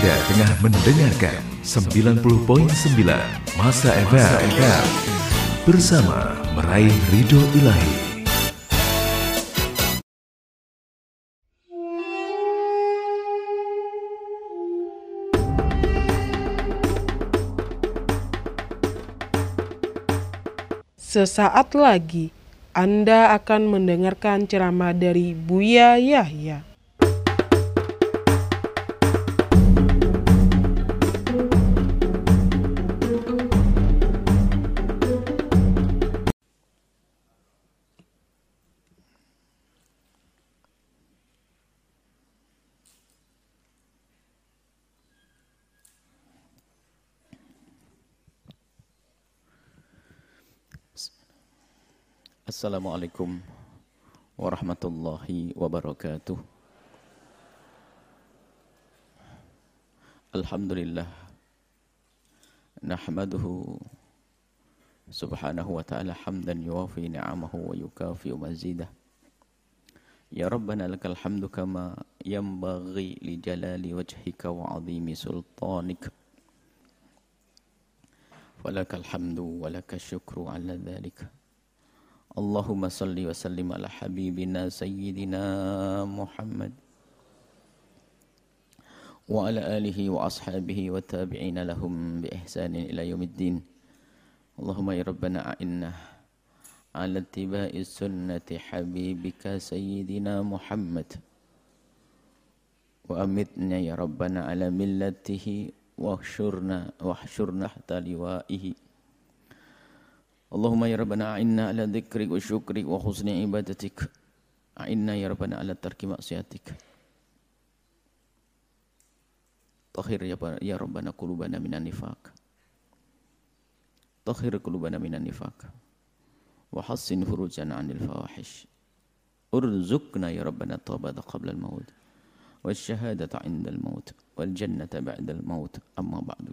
Anda tengah mendengarkan 90.9 Masa FM bersama meraih ridho ilahi. Sesaat lagi Anda akan mendengarkan ceramah dari Buya Yahya. Assalamualaikum warahmatullahi wabarakatuh. Alhamdulillah nahmaduhu subhanahu wa ta'ala hamdan yuwafi ni'amahu wa yukafi mazidah. Ya Rabbana lakal hamdu kama yanbaghi li jalali wajhika wa azimi sultanik. Walakal hamdu walakal syukru ala dhalika. اللهم صل وسلم على حبيبنا سيدنا محمد وعلى آله وأصحابه والتابعين لهم بإحسان إلى يوم الدين. اللهم يا ربنا أعنا على اتباع سنة حبيبك سيدنا محمد. وأمتنا يا ربنا على ملته واحشرنا واحشرنا حتى لوائه. اللهم يا ربنا أعنا على ذكرك وشكرك وحسن عبادتك. أعنا يا ربنا على ترك معصيتك طهر يا ربنا قلوبنا من النفاق. طهر قلوبنا من النفاق. وحسن فروجنا عن الفواحش. ارزقنا يا ربنا التوبة قبل الموت والشهادة عند الموت والجنة بعد الموت. أما بعد.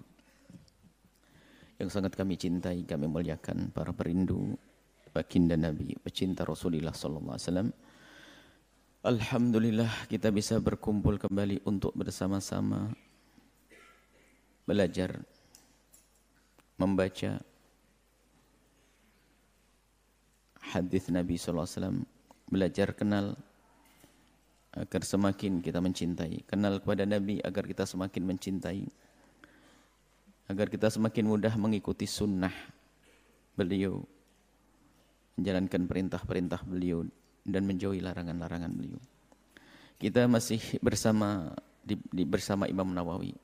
Yang sangat kami cintai, kami muliakan para perindu baginda Nabi, pecinta Rasulullah sallallahu alaihi wasallam. Alhamdulillah kita bisa berkumpul kembali untuk bersama-sama belajar membaca hadis Nabi sallallahu alaihi wasallam, belajar kenal agar semakin kita mencintai, kenal kepada Nabi agar kita semakin mencintai agar kita semakin mudah mengikuti sunnah beliau menjalankan perintah-perintah beliau dan menjauhi larangan-larangan beliau. Kita masih bersama di, di, bersama Imam Nawawi.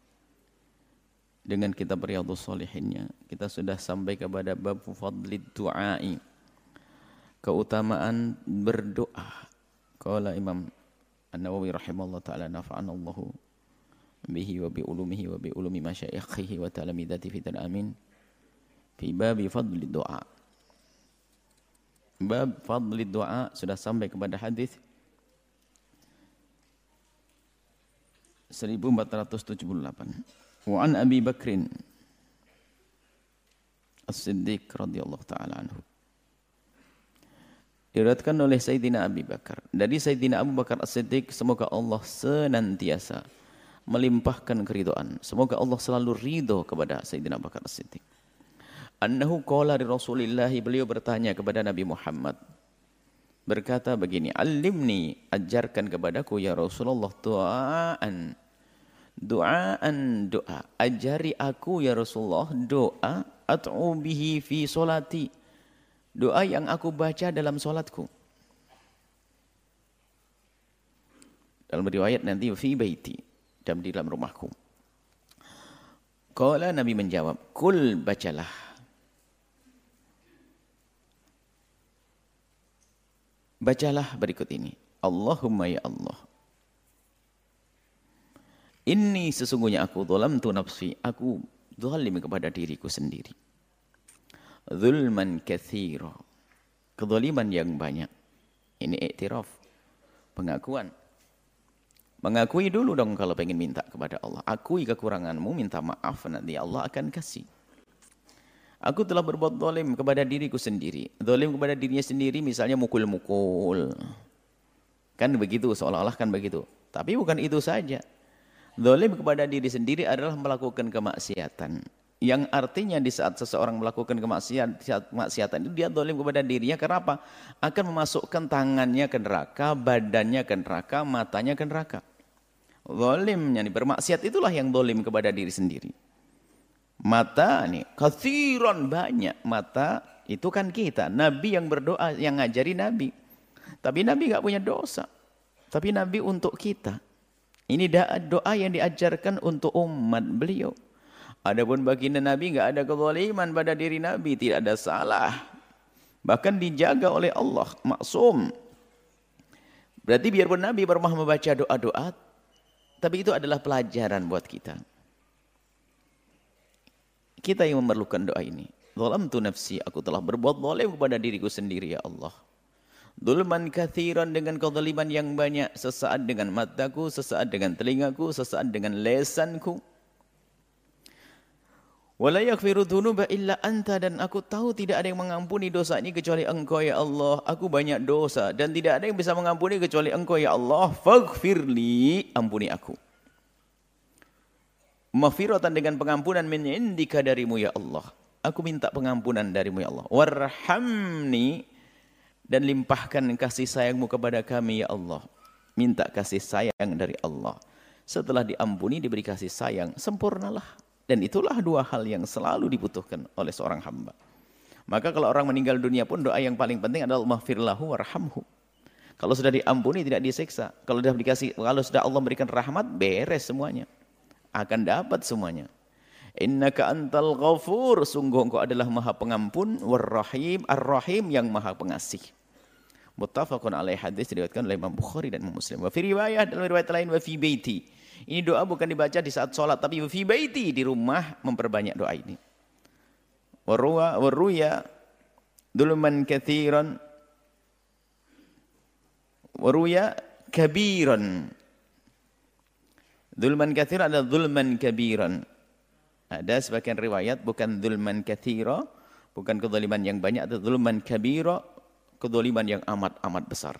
Dengan kitab Riyadhus Shalihinnya kita sudah sampai kepada bab fadlid du'ai. Keutamaan berdoa. Qala Imam An-Nawawi rahimahullah taala nafa'ana Allahu bihi wa bi ulumihi wa bi ulumi masyayikhihi wa talamidati fi amin. Fi babi fadli doa bab fadli doa sudah sampai kepada hadis 1478 wa an Abi Bakrin As-Siddiq radhiyallahu taala anhu. Diriwayatkan oleh Sayyidina Abi Bakar. Dari Sayyidina Abu Bakar As-Siddiq semoga Allah senantiasa melimpahkan keridoan. Semoga Allah selalu ridho kepada Sayyidina Bakar As-Siddiq. Annahu qala di Rasulillah beliau bertanya kepada Nabi Muhammad berkata begini, "Alimni, ajarkan kepadaku ya Rasulullah doaan. Doaan doa. Ajari aku ya Rasulullah doa at'u bihi fi solati. Doa yang aku baca dalam solatku. Dalam riwayat nanti fi baiti dan di dalam rumahku. Kala Nabi menjawab, Kul bacalah. Bacalah berikut ini. Allahumma ya Allah. Ini sesungguhnya aku tu nafsi. Aku zalim kepada diriku sendiri. Zulman kathira. Kezaliman yang banyak. Ini iktiraf. Pengakuan. Mengakui dulu dong kalau pengen minta kepada Allah. Akui kekuranganmu, minta maaf nanti Allah akan kasih. Aku telah berbuat dolim kepada diriku sendiri. Dolim kepada dirinya sendiri misalnya mukul-mukul. Kan begitu, seolah-olah kan begitu. Tapi bukan itu saja. Zalim kepada diri sendiri adalah melakukan kemaksiatan. Yang artinya di saat seseorang melakukan kemaksiatan itu dia zalim kepada dirinya karena apa? Akan memasukkan tangannya ke neraka, badannya ke neraka, matanya ke neraka. Zalimnya nih bermaksiat itulah yang zalim kepada diri sendiri. Mata nih, kathiron banyak mata itu kan kita. Nabi yang berdoa, yang ngajari Nabi. Tapi Nabi nggak punya dosa. Tapi Nabi untuk kita. Ini doa yang diajarkan untuk umat beliau. Adapun baginda Nabi nggak ada kezaliman pada diri Nabi, tidak ada salah. Bahkan dijaga oleh Allah, maksum. Berarti biarpun Nabi pernah membaca doa-doa, tapi itu adalah pelajaran buat kita. Kita yang memerlukan doa ini. Zalamtu nafsi, aku telah berbuat zalim kepada diriku sendiri ya Allah. Dulman kathiran dengan kezaliman yang banyak, sesaat dengan mataku, sesaat dengan telingaku, sesaat dengan lesanku. Wala yaghfiru dzunuba illa anta dan aku tahu tidak ada yang mengampuni dosa ini kecuali Engkau ya Allah. Aku banyak dosa dan tidak ada yang bisa mengampuni kecuali Engkau ya Allah. Faghfirli, ampuni aku. Maghfiratan dengan pengampunan min indika darimu ya Allah. Aku minta pengampunan darimu ya Allah. Warhamni dan limpahkan kasih sayangmu kepada kami ya Allah. Minta kasih sayang dari Allah. Setelah diampuni diberi kasih sayang, sempurnalah dan itulah dua hal yang selalu dibutuhkan oleh seorang hamba. Maka kalau orang meninggal dunia pun doa yang paling penting adalah mahfirlahu warhamhu. Kalau sudah diampuni tidak disiksa. Kalau sudah dikasih kalau sudah Allah memberikan rahmat beres semuanya. Akan dapat semuanya. Innaka antal ghafur, sungguh engkau adalah Maha Pengampun, warrahim, ar-rahim yang Maha Pengasih. Muttafaqun alaih hadis diriwayatkan oleh Imam Bukhari dan Muslim. Wa fi dalam riwayat lain wa fi baiti ini doa bukan dibaca di saat sholat, tapi fi baiti di rumah memperbanyak doa ini. Waruya, waruya dulman kathiran waruya kabiran. Dulman kathiran adalah dulman kabiran. Ada sebagian riwayat bukan dulman kathira, bukan kezaliman yang banyak, atau dulman kabira, kezaliman yang amat-amat besar.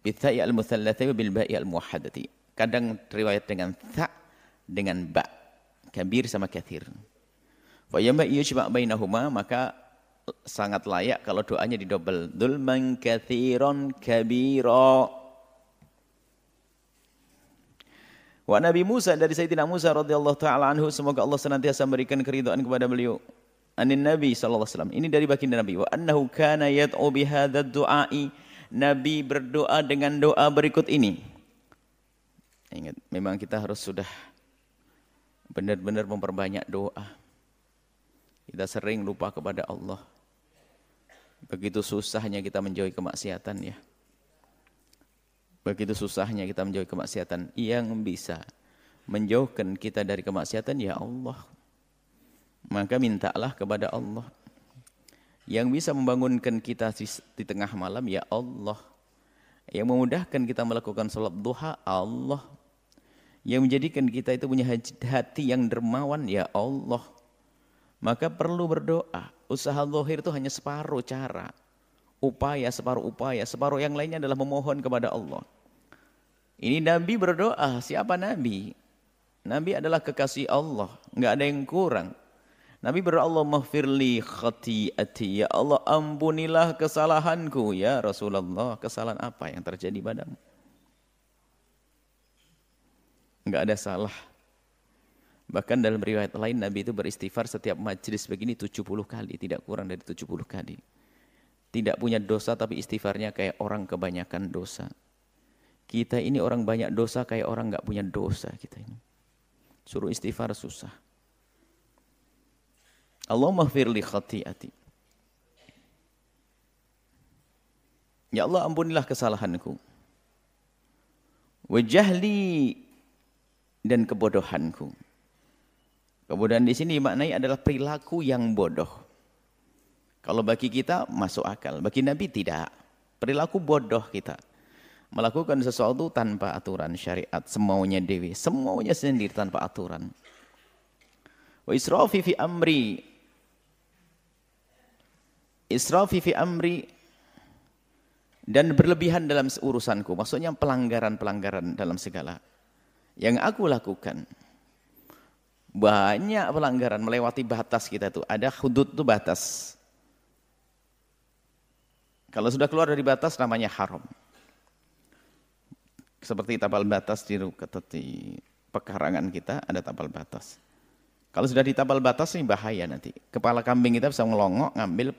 Bitha'i al-muthallathi bil ba'i al-muwahhadati. Kadang riwayat dengan tha dengan ba. Kabir sama kathir. Fa yamba yujma' bainahuma maka sangat layak kalau doanya didobel. Dulman kathiron kabira. Wa Nabi Musa dari Sayyidina Musa radhiyallahu taala anhu semoga Allah senantiasa memberikan keridhaan kepada beliau. Anin Nabi sallallahu alaihi wasallam. Ini dari baginda Nabi wa annahu kana yad'u bihadzal du'a'i Nabi berdoa dengan doa berikut ini. Ingat, memang kita harus sudah benar-benar memperbanyak doa. Kita sering lupa kepada Allah. Begitu susahnya kita menjauhi kemaksiatan ya. Begitu susahnya kita menjauhi kemaksiatan. Yang bisa menjauhkan kita dari kemaksiatan ya Allah. Maka mintalah kepada Allah yang bisa membangunkan kita di tengah malam ya Allah. Yang memudahkan kita melakukan salat duha Allah. Yang menjadikan kita itu punya hati yang dermawan ya Allah. Maka perlu berdoa. Usaha zahir itu hanya separuh cara. Upaya, separuh upaya. Separuh yang lainnya adalah memohon kepada Allah. Ini Nabi berdoa. Siapa Nabi? Nabi adalah kekasih Allah. Enggak ada yang kurang. Nabi berdoa Allah maghfirli khati'ati. Ya Allah ampunilah kesalahanku. Ya Rasulullah kesalahan apa yang terjadi padamu? Enggak ada salah. Bahkan dalam riwayat lain Nabi itu beristighfar setiap majlis begini 70 kali. Tidak kurang dari 70 kali. Tidak punya dosa tapi istighfarnya kayak orang kebanyakan dosa. Kita ini orang banyak dosa kayak orang enggak punya dosa kita ini. Suruh istighfar susah. Allahumma firli khati'ati. Ya Allah ampunilah kesalahanku. Wajahli dan kebodohanku. Kebodohan di sini maknanya adalah perilaku yang bodoh. Kalau bagi kita masuk akal, bagi Nabi tidak. Perilaku bodoh kita. Melakukan sesuatu tanpa aturan syariat, semaunya dewi, semaunya sendiri tanpa aturan. Wa israfi fi amri Israfi fi amri dan berlebihan dalam urusanku. Maksudnya pelanggaran-pelanggaran dalam segala yang aku lakukan. Banyak pelanggaran melewati batas kita itu. Ada hudud itu batas. Kalau sudah keluar dari batas namanya haram. Seperti tapal batas di, di pekarangan kita ada tapal batas. Kalau sudah di tapal batas ini bahaya nanti. Kepala kambing kita bisa ngelongok ngambil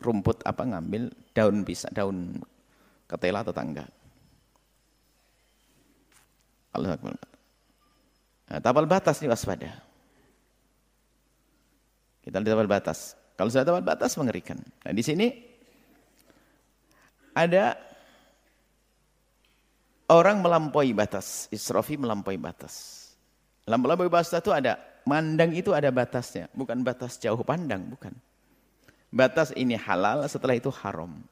rumput apa ngambil daun bisa daun ketela tetangga. Allah Akbar. Nah, tapal batas ini waspada. Kita di tapal batas. Kalau sudah tapal batas mengerikan. Nah di sini ada orang melampaui batas. Israfi melampaui batas. Melampaui batas itu ada mandang itu ada batasnya, bukan batas jauh pandang, bukan. Batas ini halal, setelah itu haram.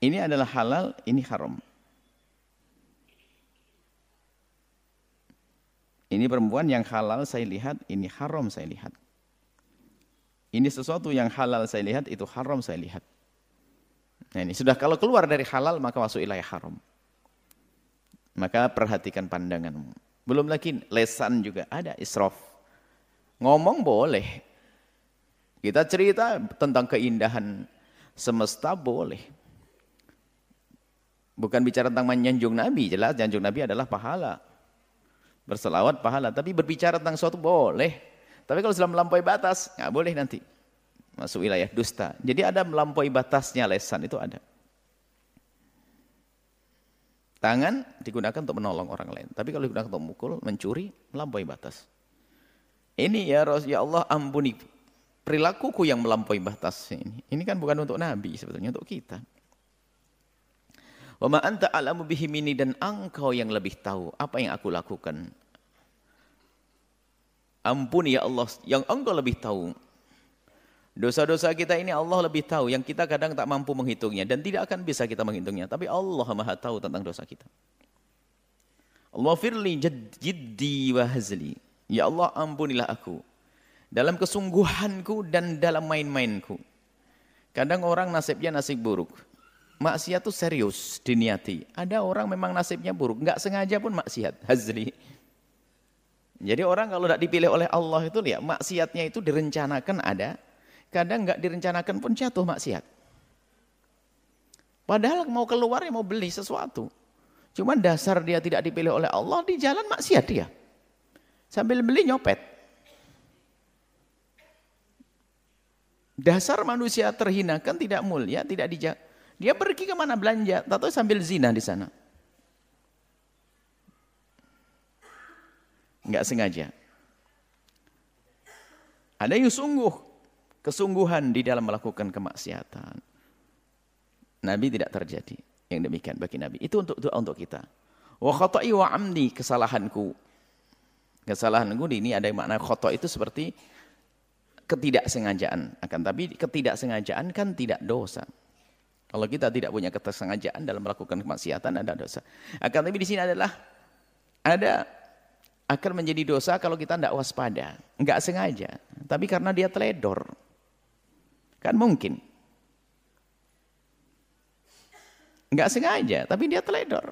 Ini adalah halal, ini haram. Ini perempuan yang halal saya lihat, ini haram saya lihat. Ini sesuatu yang halal saya lihat, itu haram saya lihat. Nah ini sudah kalau keluar dari halal maka masuk wilayah haram. Maka perhatikan pandanganmu. Belum lagi lesan juga ada israf. Ngomong boleh. Kita cerita tentang keindahan semesta boleh. Bukan bicara tentang menyanjung Nabi, jelas menyanjung Nabi adalah pahala. Berselawat pahala, tapi berbicara tentang sesuatu boleh. Tapi kalau sudah melampaui batas, nggak boleh nanti. Masuk wilayah dusta. Jadi ada melampaui batasnya lesan, itu ada. Tangan digunakan untuk menolong orang lain. Tapi kalau digunakan untuk memukul, mencuri, melampaui batas. Ini ya Rasul, ya Allah ampuni perilakuku yang melampaui batas ini. Ini kan bukan untuk Nabi sebetulnya, untuk kita. Wa anta alamu dan engkau yang lebih tahu apa yang aku lakukan. Ampuni ya Allah, yang engkau lebih tahu. Dosa-dosa kita ini Allah lebih tahu, yang kita kadang tak mampu menghitungnya dan tidak akan bisa kita menghitungnya, tapi Allah Maha tahu tentang dosa kita. Allah firli jiddi wa hazli. Ya Allah ampunilah aku. Dalam kesungguhanku dan dalam main-mainku. Kadang orang nasibnya nasib buruk. Maksiat itu serius diniati. Ada orang memang nasibnya buruk. Enggak sengaja pun maksiat. Hazli. Jadi orang kalau tidak dipilih oleh Allah itu lihat maksiatnya itu direncanakan ada. Kadang enggak direncanakan pun jatuh maksiat. Padahal mau keluar ya mau beli sesuatu. Cuman dasar dia tidak dipilih oleh Allah di jalan maksiat dia. Sambil beli nyopet. Dasar manusia terhinakan tidak mulia, tidak dijaga. Dia pergi ke mana belanja, tahu sambil zina di sana. Enggak sengaja. Ada yang sungguh, kesungguhan di dalam melakukan kemaksiatan. Nabi tidak terjadi yang demikian bagi Nabi. Itu untuk doa untuk kita. Wa khata'i wa amni kesalahanku Kesalahan gue ini ada makna khotok itu seperti ketidaksengajaan. Akan tapi ketidaksengajaan kan tidak dosa. Kalau kita tidak punya kesengajaan dalam melakukan kemaksiatan ada dosa. Akan tapi di sini adalah ada akan menjadi dosa kalau kita tidak waspada, nggak sengaja, tapi karena dia teledor, kan mungkin, nggak sengaja, tapi dia teledor.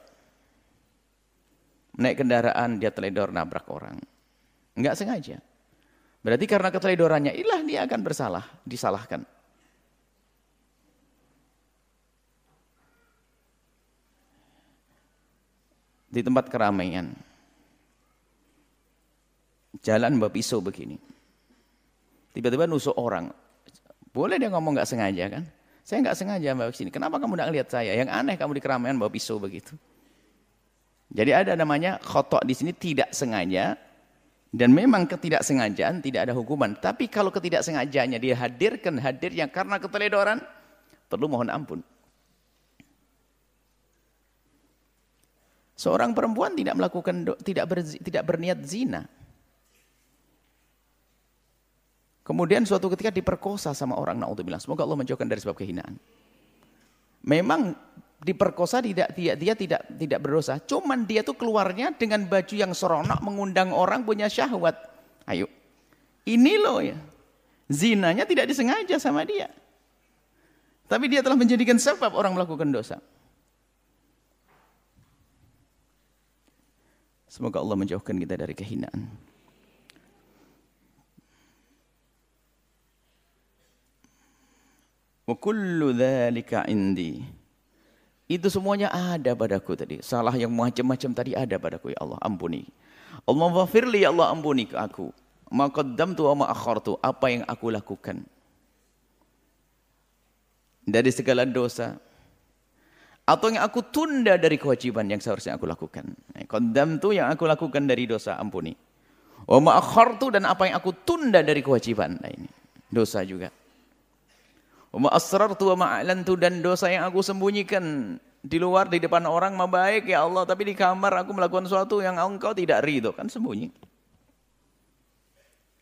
Naik kendaraan dia teledor nabrak orang. Enggak sengaja. Berarti karena keteledorannya ilah dia akan bersalah, disalahkan. Di tempat keramaian. Jalan bawa pisau begini. Tiba-tiba nusuk orang. Boleh dia ngomong nggak sengaja kan? Saya nggak sengaja bawa sini. Kenapa kamu nggak lihat saya? Yang aneh kamu di keramaian bawa pisau begitu. Jadi ada namanya khotok di sini tidak sengaja dan memang ketidaksengajaan tidak ada hukuman. Tapi kalau ketidaksengajaannya dihadirkan hadir yang karena keteledoran perlu mohon ampun. Seorang perempuan tidak melakukan tidak ber, tidak berniat zina. Kemudian suatu ketika diperkosa sama orang naudzubillah. Semoga Allah menjauhkan dari sebab kehinaan. Memang diperkosa tidak dia, dia tidak tidak berdosa. Cuman dia tuh keluarnya dengan baju yang seronok mengundang orang punya syahwat. Ayo. Ini loh ya. Zinanya tidak disengaja sama dia. Tapi dia telah menjadikan sebab orang melakukan dosa. Semoga Allah menjauhkan kita dari kehinaan. Wa kullu dzalika indi. Itu semuanya ada padaku tadi. Salah yang macam-macam tadi ada padaku ya Allah, ampuni. Allah wafirli ya Allah ampuni ke aku. Ma qaddamtu wa akhartu, apa yang aku lakukan. Dari segala dosa, atau yang aku tunda dari kewajiban yang seharusnya aku lakukan. Kodam tu yang aku lakukan dari dosa, ampuni. Wa ma'akhartu dan apa yang aku tunda dari kewajiban. Nah ini, dosa juga. Wa ma'asrartu wa ma'alantu dan dosa yang aku sembunyikan di luar, di depan orang mah baik ya Allah. Tapi di kamar aku melakukan sesuatu yang engkau tidak ridho. Kan sembunyi.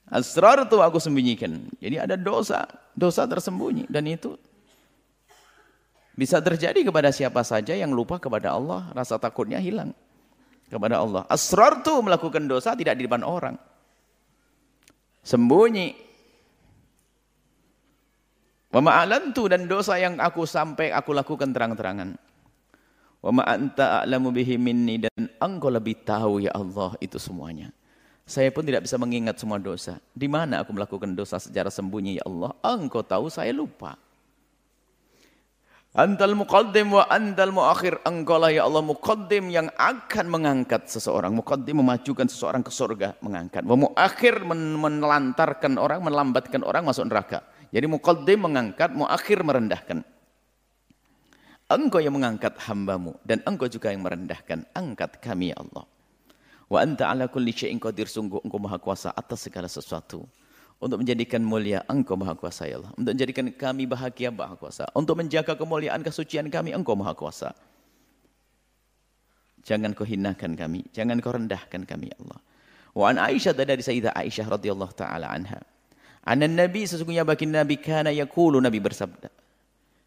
Asrartu aku sembunyikan. Jadi ada dosa, dosa tersembunyi. Dan itu bisa terjadi kepada siapa saja yang lupa kepada Allah, rasa takutnya hilang kepada Allah. Asrar itu melakukan dosa tidak di depan orang. Sembunyi. Wa ma'alantu dan dosa yang aku sampai aku lakukan terang-terangan. Wa ma'anta a'lamu bihi minni dan engkau lebih tahu ya Allah itu semuanya. Saya pun tidak bisa mengingat semua dosa. Di mana aku melakukan dosa secara sembunyi ya Allah? Engkau tahu saya lupa. Antal muqaddim wa antal muakhir. Engkau lah ya Allah muqaddim yang akan mengangkat seseorang. Muqaddim memajukan seseorang ke surga. Mengangkat. Wa muakhir menelantarkan orang, melambatkan orang masuk neraka. Jadi muqaddim mengangkat, muakhir merendahkan. Engkau yang mengangkat hambamu. Dan engkau juga yang merendahkan. Angkat kami ya Allah. Wa anta ala kulli syai'in qadir. Sungguh engkau maha kuasa atas segala sesuatu untuk menjadikan mulia engkau maha kuasa ya Allah. Untuk menjadikan kami bahagia maha kuasa. Untuk menjaga kemuliaan kesucian kami engkau maha kuasa. Jangan kau hinakan kami. Jangan kau rendahkan kami ya Allah. Wa an Aisyah dari Sayyidah Aisyah radhiyallahu taala anha. Anan Nabi sesungguhnya bagi Nabi kana yaqulu Nabi bersabda.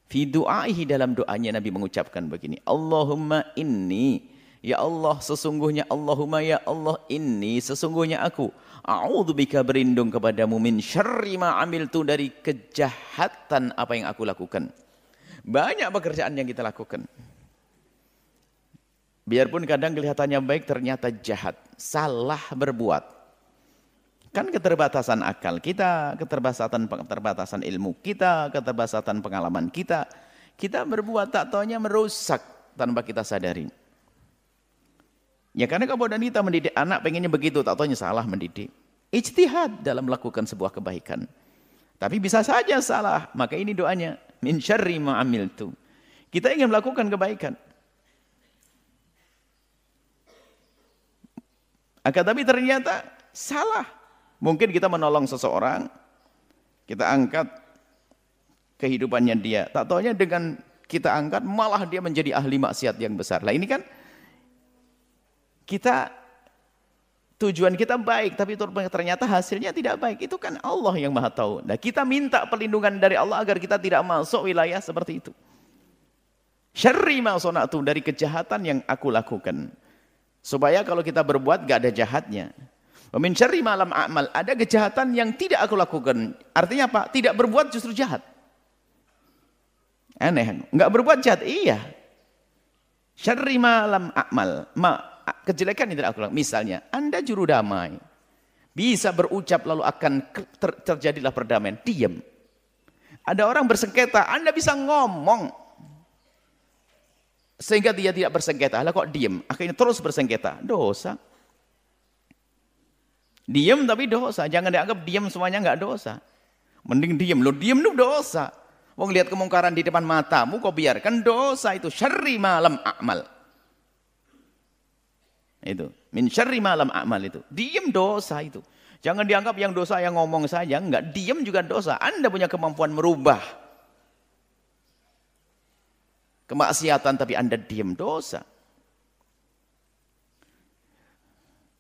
Fi du'aihi dalam doanya Nabi mengucapkan begini. Allahumma inni Ya Allah sesungguhnya Allahumma ya Allah inni sesungguhnya aku A'udzubika berlindung kepadamu min syarri ma amiltu dari kejahatan apa yang aku lakukan. Banyak pekerjaan yang kita lakukan. Biarpun kadang kelihatannya baik ternyata jahat, salah berbuat. Kan keterbatasan akal kita, keterbatasan keterbatasan ilmu kita, keterbatasan pengalaman kita. Kita berbuat tak taunya merusak tanpa kita sadari. Ya karena kalau kita mendidik anak pengennya begitu, tak tahu salah mendidik. Ijtihad dalam melakukan sebuah kebaikan. Tapi bisa saja salah, maka ini doanya. Min syarri ma'amiltu. Kita ingin melakukan kebaikan. Akan tapi ternyata salah. Mungkin kita menolong seseorang, kita angkat kehidupannya dia. Tak taunya dengan kita angkat, malah dia menjadi ahli maksiat yang besar. Lah ini kan kita tujuan kita baik tapi ternyata hasilnya tidak baik. Itu kan Allah yang maha tahu. Nah kita minta perlindungan dari Allah agar kita tidak masuk wilayah seperti itu. Syarri ma dari kejahatan yang aku lakukan. Supaya kalau kita berbuat gak ada jahatnya Min syarri malam amal ada kejahatan yang tidak aku lakukan artinya apa tidak berbuat justru jahat aneh nggak berbuat jahat iya syarri malam amal ma kejelekan yang tidak aku lakukan. Misalnya, Anda juru damai. Bisa berucap lalu akan ter terjadilah perdamaian. Diam. Ada orang bersengketa, Anda bisa ngomong. Sehingga dia tidak bersengketa. Lah kok diam? Akhirnya terus bersengketa. Dosa. Diam tapi dosa. Jangan dianggap diam semuanya enggak dosa. Mending diam. Lo diam itu dosa. Wong lihat kemungkaran di depan matamu kok biarkan dosa itu syarri malam amal. Itu. Min syarri malam amal itu. Diam dosa itu. Jangan dianggap yang dosa yang ngomong saja. Enggak, diam juga dosa. Anda punya kemampuan merubah. Kemaksiatan tapi Anda diam dosa.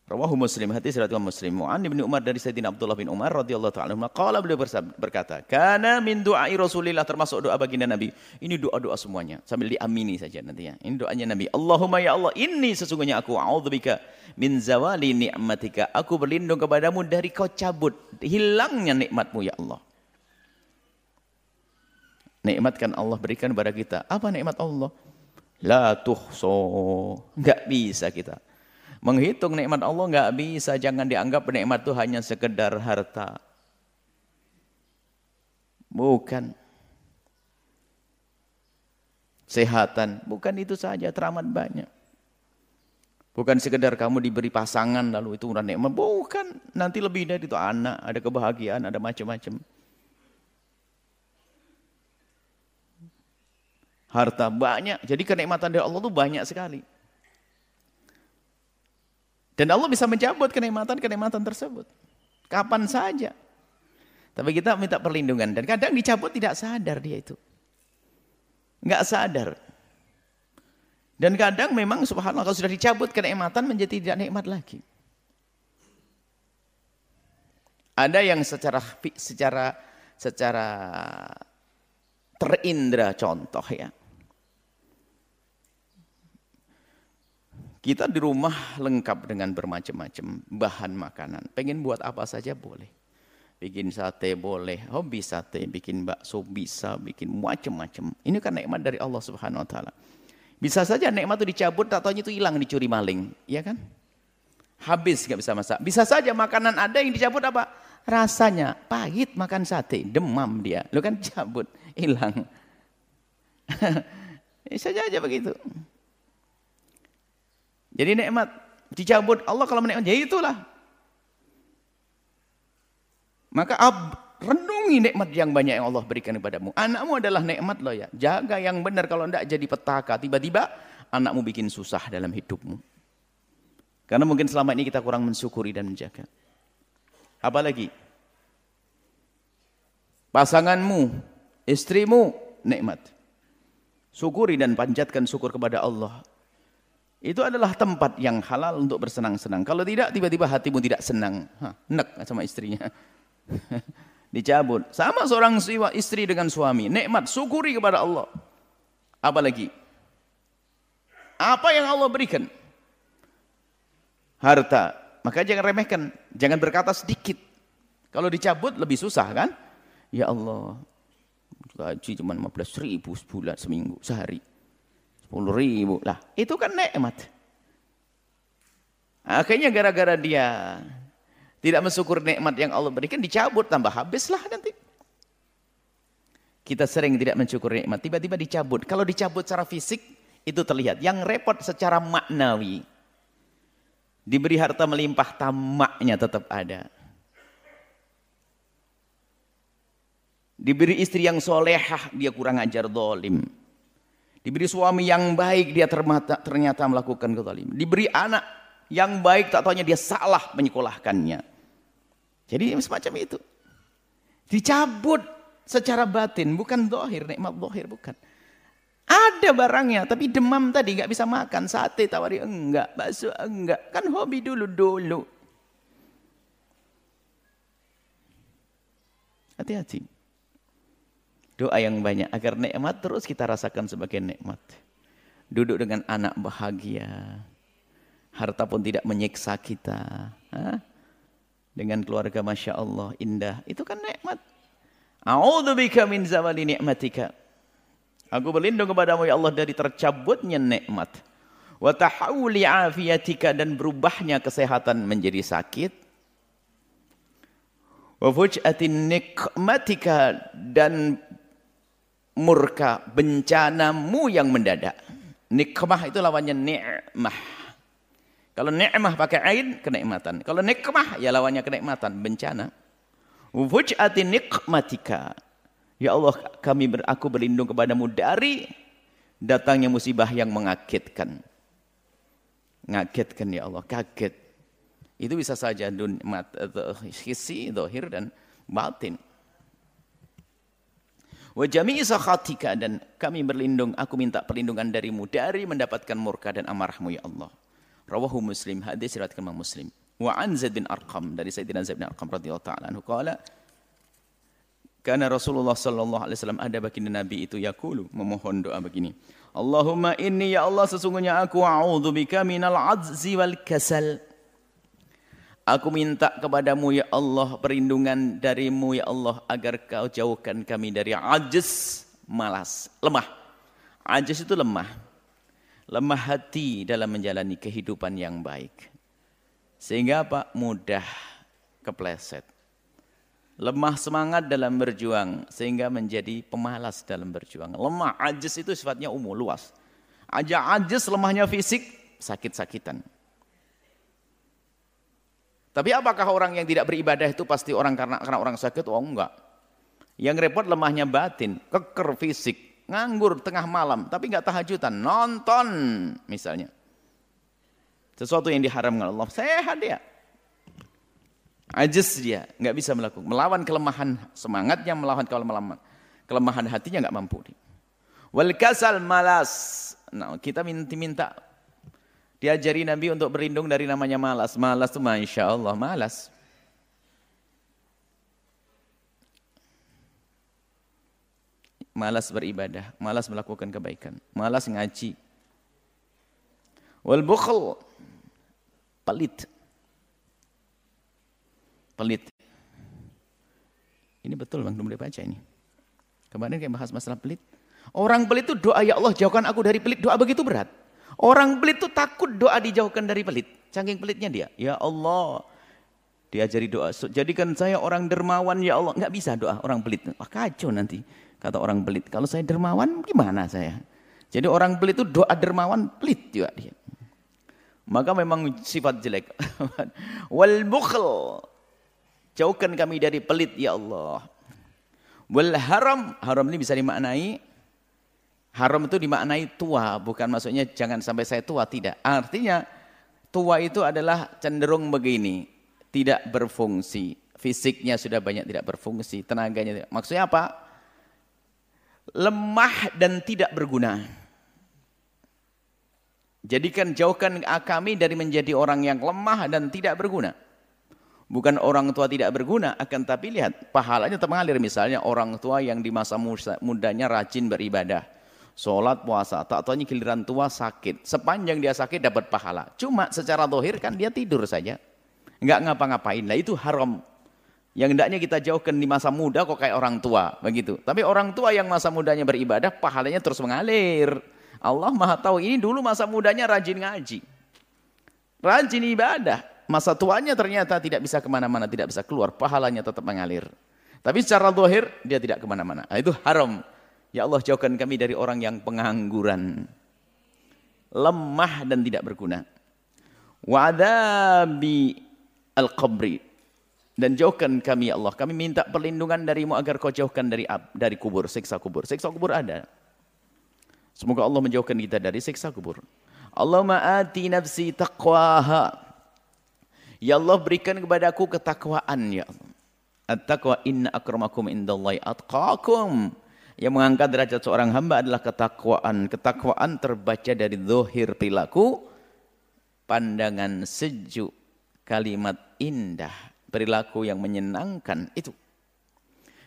Rawahu Muslim hadis riwayat Muslim. Mu'an bin Umar dari Sayyidina Abdullah bin Umar radhiyallahu taala anhu qala beliau berkata, "Kana min du'ai Rasulillah termasuk doa baginda Nabi. Ini doa-doa semuanya sambil diamini saja nantinya. Ini doanya Nabi. Allahumma ya Allah, ini sesungguhnya aku a'udzubika min zawali ni'matika. Aku berlindung kepadamu dari kau cabut hilangnya nikmatmu ya Allah. Nikmat kan Allah berikan kepada kita. Apa nikmat Allah? La tuhso. Enggak bisa kita. Menghitung nikmat Allah enggak bisa. Jangan dianggap nikmat itu hanya sekedar harta. Bukan. Sehatan. Bukan itu saja. Teramat banyak. Bukan sekedar kamu diberi pasangan lalu itu udah nikmat. Bukan. Nanti lebih dari itu anak, ada kebahagiaan, ada macam-macam. Harta banyak. Jadi kenikmatan dari Allah itu banyak sekali. Dan Allah bisa mencabut kenikmatan-kenikmatan tersebut. Kapan saja. Tapi kita minta perlindungan. Dan kadang dicabut tidak sadar dia itu. Enggak sadar. Dan kadang memang subhanallah kalau sudah dicabut kenikmatan menjadi tidak nikmat lagi. Ada yang secara secara secara terindra contoh ya. Kita di rumah lengkap dengan bermacam-macam bahan makanan. Pengen buat apa saja boleh. Bikin sate boleh, hobi sate, bikin bakso bisa, bikin macam-macam. Ini kan nikmat dari Allah Subhanahu wa taala. Bisa saja nikmat itu dicabut, tak itu hilang dicuri maling, ya kan? Habis nggak bisa masak. Bisa saja makanan ada yang dicabut apa? Rasanya pahit makan sate, demam dia. Lu kan cabut, hilang. Bisa aja begitu. Jadi nikmat dicabut Allah kalau menikmat, ya itulah. Maka ab, renungi nikmat yang banyak yang Allah berikan kepadamu. Anakmu adalah nikmat loh ya. Jaga yang benar kalau tidak jadi petaka. Tiba-tiba anakmu bikin susah dalam hidupmu. Karena mungkin selama ini kita kurang mensyukuri dan menjaga. Apalagi pasanganmu, istrimu nikmat. Syukuri dan panjatkan syukur kepada Allah. Itu adalah tempat yang halal untuk bersenang-senang. Kalau tidak, tiba-tiba hatimu tidak senang. Hah, nek sama istrinya. Dicabut. Sama seorang istri dengan suami. Nikmat, syukuri kepada Allah. Apa lagi? Apa yang Allah berikan? Harta. Maka jangan remehkan. Jangan berkata sedikit. Kalau dicabut lebih susah kan? Ya Allah. Gaji cuma 15 ribu sebulan seminggu, sehari. 10 ribu. Lah, itu kan nikmat. Akhirnya gara-gara dia tidak mensyukur nikmat yang Allah berikan, dicabut, tambah habislah nanti. Kita sering tidak mensyukur nikmat, tiba-tiba dicabut. Kalau dicabut secara fisik, itu terlihat. Yang repot secara maknawi. Diberi harta melimpah, tamaknya tetap ada. Diberi istri yang solehah, dia kurang ajar dolim. Diberi suami yang baik, dia ternyata melakukan kezalim. Diberi anak yang baik, tak tahunya dia salah menyekolahkannya. Jadi semacam itu. Dicabut secara batin, bukan dohir, nikmat dohir, bukan. Ada barangnya, tapi demam tadi nggak bisa makan. Sate tawari enggak, bakso enggak. Kan hobi dulu-dulu. Hati-hati. Doa yang banyak agar nikmat terus kita rasakan sebagai nikmat. Duduk dengan anak bahagia. Harta pun tidak menyiksa kita. Hah? dengan keluarga Masya Allah indah itu kan nikmat A'udzubika min zawali ni'matika Aku berlindung kepadamu ya Allah dari tercabutnya nikmat wa tahawuli afiyatika dan berubahnya kesehatan menjadi sakit wa fuj'atin nikmatika dan murka bencanamu yang mendadak nikmah itu lawannya ni'mah kalau nikmah pakai ain, kenikmatan. Kalau nikmah, ya lawannya kenikmatan, bencana. Wuj'ati nikmatika. Ya Allah, kami ber, aku berlindung kepadamu dari datangnya musibah yang mengagetkan. Ngagetkan ya Allah, kaget. Itu bisa saja mat, hisi, dohir, dan batin. Wajami sakhatika dan kami berlindung, aku minta perlindungan darimu dari mendapatkan murka dan amarahmu ya Allah. Rawahu Muslim, hadis riwayat Imam Muslim. Wa an Zaid bin Arqam dari Sayyidina Zaid bin Arqam radhiyallahu taala anhu qala karena Rasulullah sallallahu alaihi wasallam ada baginda Nabi itu yaqulu memohon doa begini. Allahumma inni ya Allah sesungguhnya aku a'udzubika minal azzi wal kasal. Aku minta kepadamu ya Allah perlindungan darimu ya Allah agar kau jauhkan kami dari ajiz, malas, lemah. Ajis itu lemah. Lemah hati dalam menjalani kehidupan yang baik. Sehingga apa? Mudah kepleset. Lemah semangat dalam berjuang sehingga menjadi pemalas dalam berjuang. Lemah, ajis itu sifatnya umum, luas. Aja ajis lemahnya fisik, sakit-sakitan. Tapi apakah orang yang tidak beribadah itu pasti orang karena karena orang sakit? Oh enggak. Yang repot lemahnya batin, keker fisik, nganggur tengah malam, tapi enggak tahajudan, nonton misalnya. Sesuatu yang diharamkan Allah, sehat dia. Ajis dia, nggak bisa melakukan. Melawan kelemahan semangatnya, melawan kelemahan, kelemahan hatinya nggak mampu. Wal kasal malas. Nah, kita minta, minta diajari Nabi untuk berlindung dari namanya malas. Malas itu Masya Allah, malas. Malas beribadah, malas melakukan kebaikan, malas ngaji. Wal bukhl, pelit pelit. Ini betul bang, belum baca ini. Kemarin kayak bahas masalah pelit. Orang pelit itu doa ya Allah jauhkan aku dari pelit. Doa begitu berat. Orang pelit itu takut doa dijauhkan dari pelit. Cangking pelitnya dia. Ya Allah. Diajari doa. Jadikan saya orang dermawan ya Allah. Nggak bisa doa orang pelit. Wah kacau nanti. Kata orang pelit. Kalau saya dermawan gimana saya? Jadi orang pelit itu doa dermawan pelit juga dia. Maka memang sifat jelek. Wal bukhl Jauhkan kami dari pelit ya Allah. Wal haram, haram ini bisa dimaknai haram itu dimaknai tua, bukan maksudnya jangan sampai saya tua, tidak. Artinya tua itu adalah cenderung begini, tidak berfungsi. Fisiknya sudah banyak tidak berfungsi, tenaganya tidak. Maksudnya apa? Lemah dan tidak berguna. Jadikan jauhkan kami dari menjadi orang yang lemah dan tidak berguna. Bukan orang tua tidak berguna, akan tapi lihat pahalanya tetap mengalir. Misalnya orang tua yang di masa mudanya rajin beribadah. Sholat, puasa, tak tahunya giliran tua sakit. Sepanjang dia sakit dapat pahala. Cuma secara dohir kan dia tidur saja. Enggak ngapa-ngapain. Nah itu haram. Yang hendaknya kita jauhkan di masa muda kok kayak orang tua. begitu. Tapi orang tua yang masa mudanya beribadah, pahalanya terus mengalir. Allah maha tahu ini dulu masa mudanya rajin ngaji. Rajin ibadah masa tuanya ternyata tidak bisa ke mana-mana, tidak bisa keluar, pahalanya tetap mengalir. Tapi secara zahir dia tidak ke mana-mana. Nah, itu haram. Ya Allah jauhkan kami dari orang yang pengangguran. Lemah dan tidak berguna. Wa'adabi al-qabri. Dan jauhkan kami ya Allah. Kami minta perlindungan darimu agar kau jauhkan dari dari kubur, siksa kubur. Siksa kubur ada. Semoga Allah menjauhkan kita dari siksa kubur. Allahumma ati nafsi taqwaha Ya Allah berikan kepadaku ketakwaan ya Allah. At-taqwa inna akramakum indallahi atqakum. Yang mengangkat derajat seorang hamba adalah ketakwaan. Ketakwaan terbaca dari zahir perilaku, pandangan sejuk, kalimat indah, perilaku yang menyenangkan itu.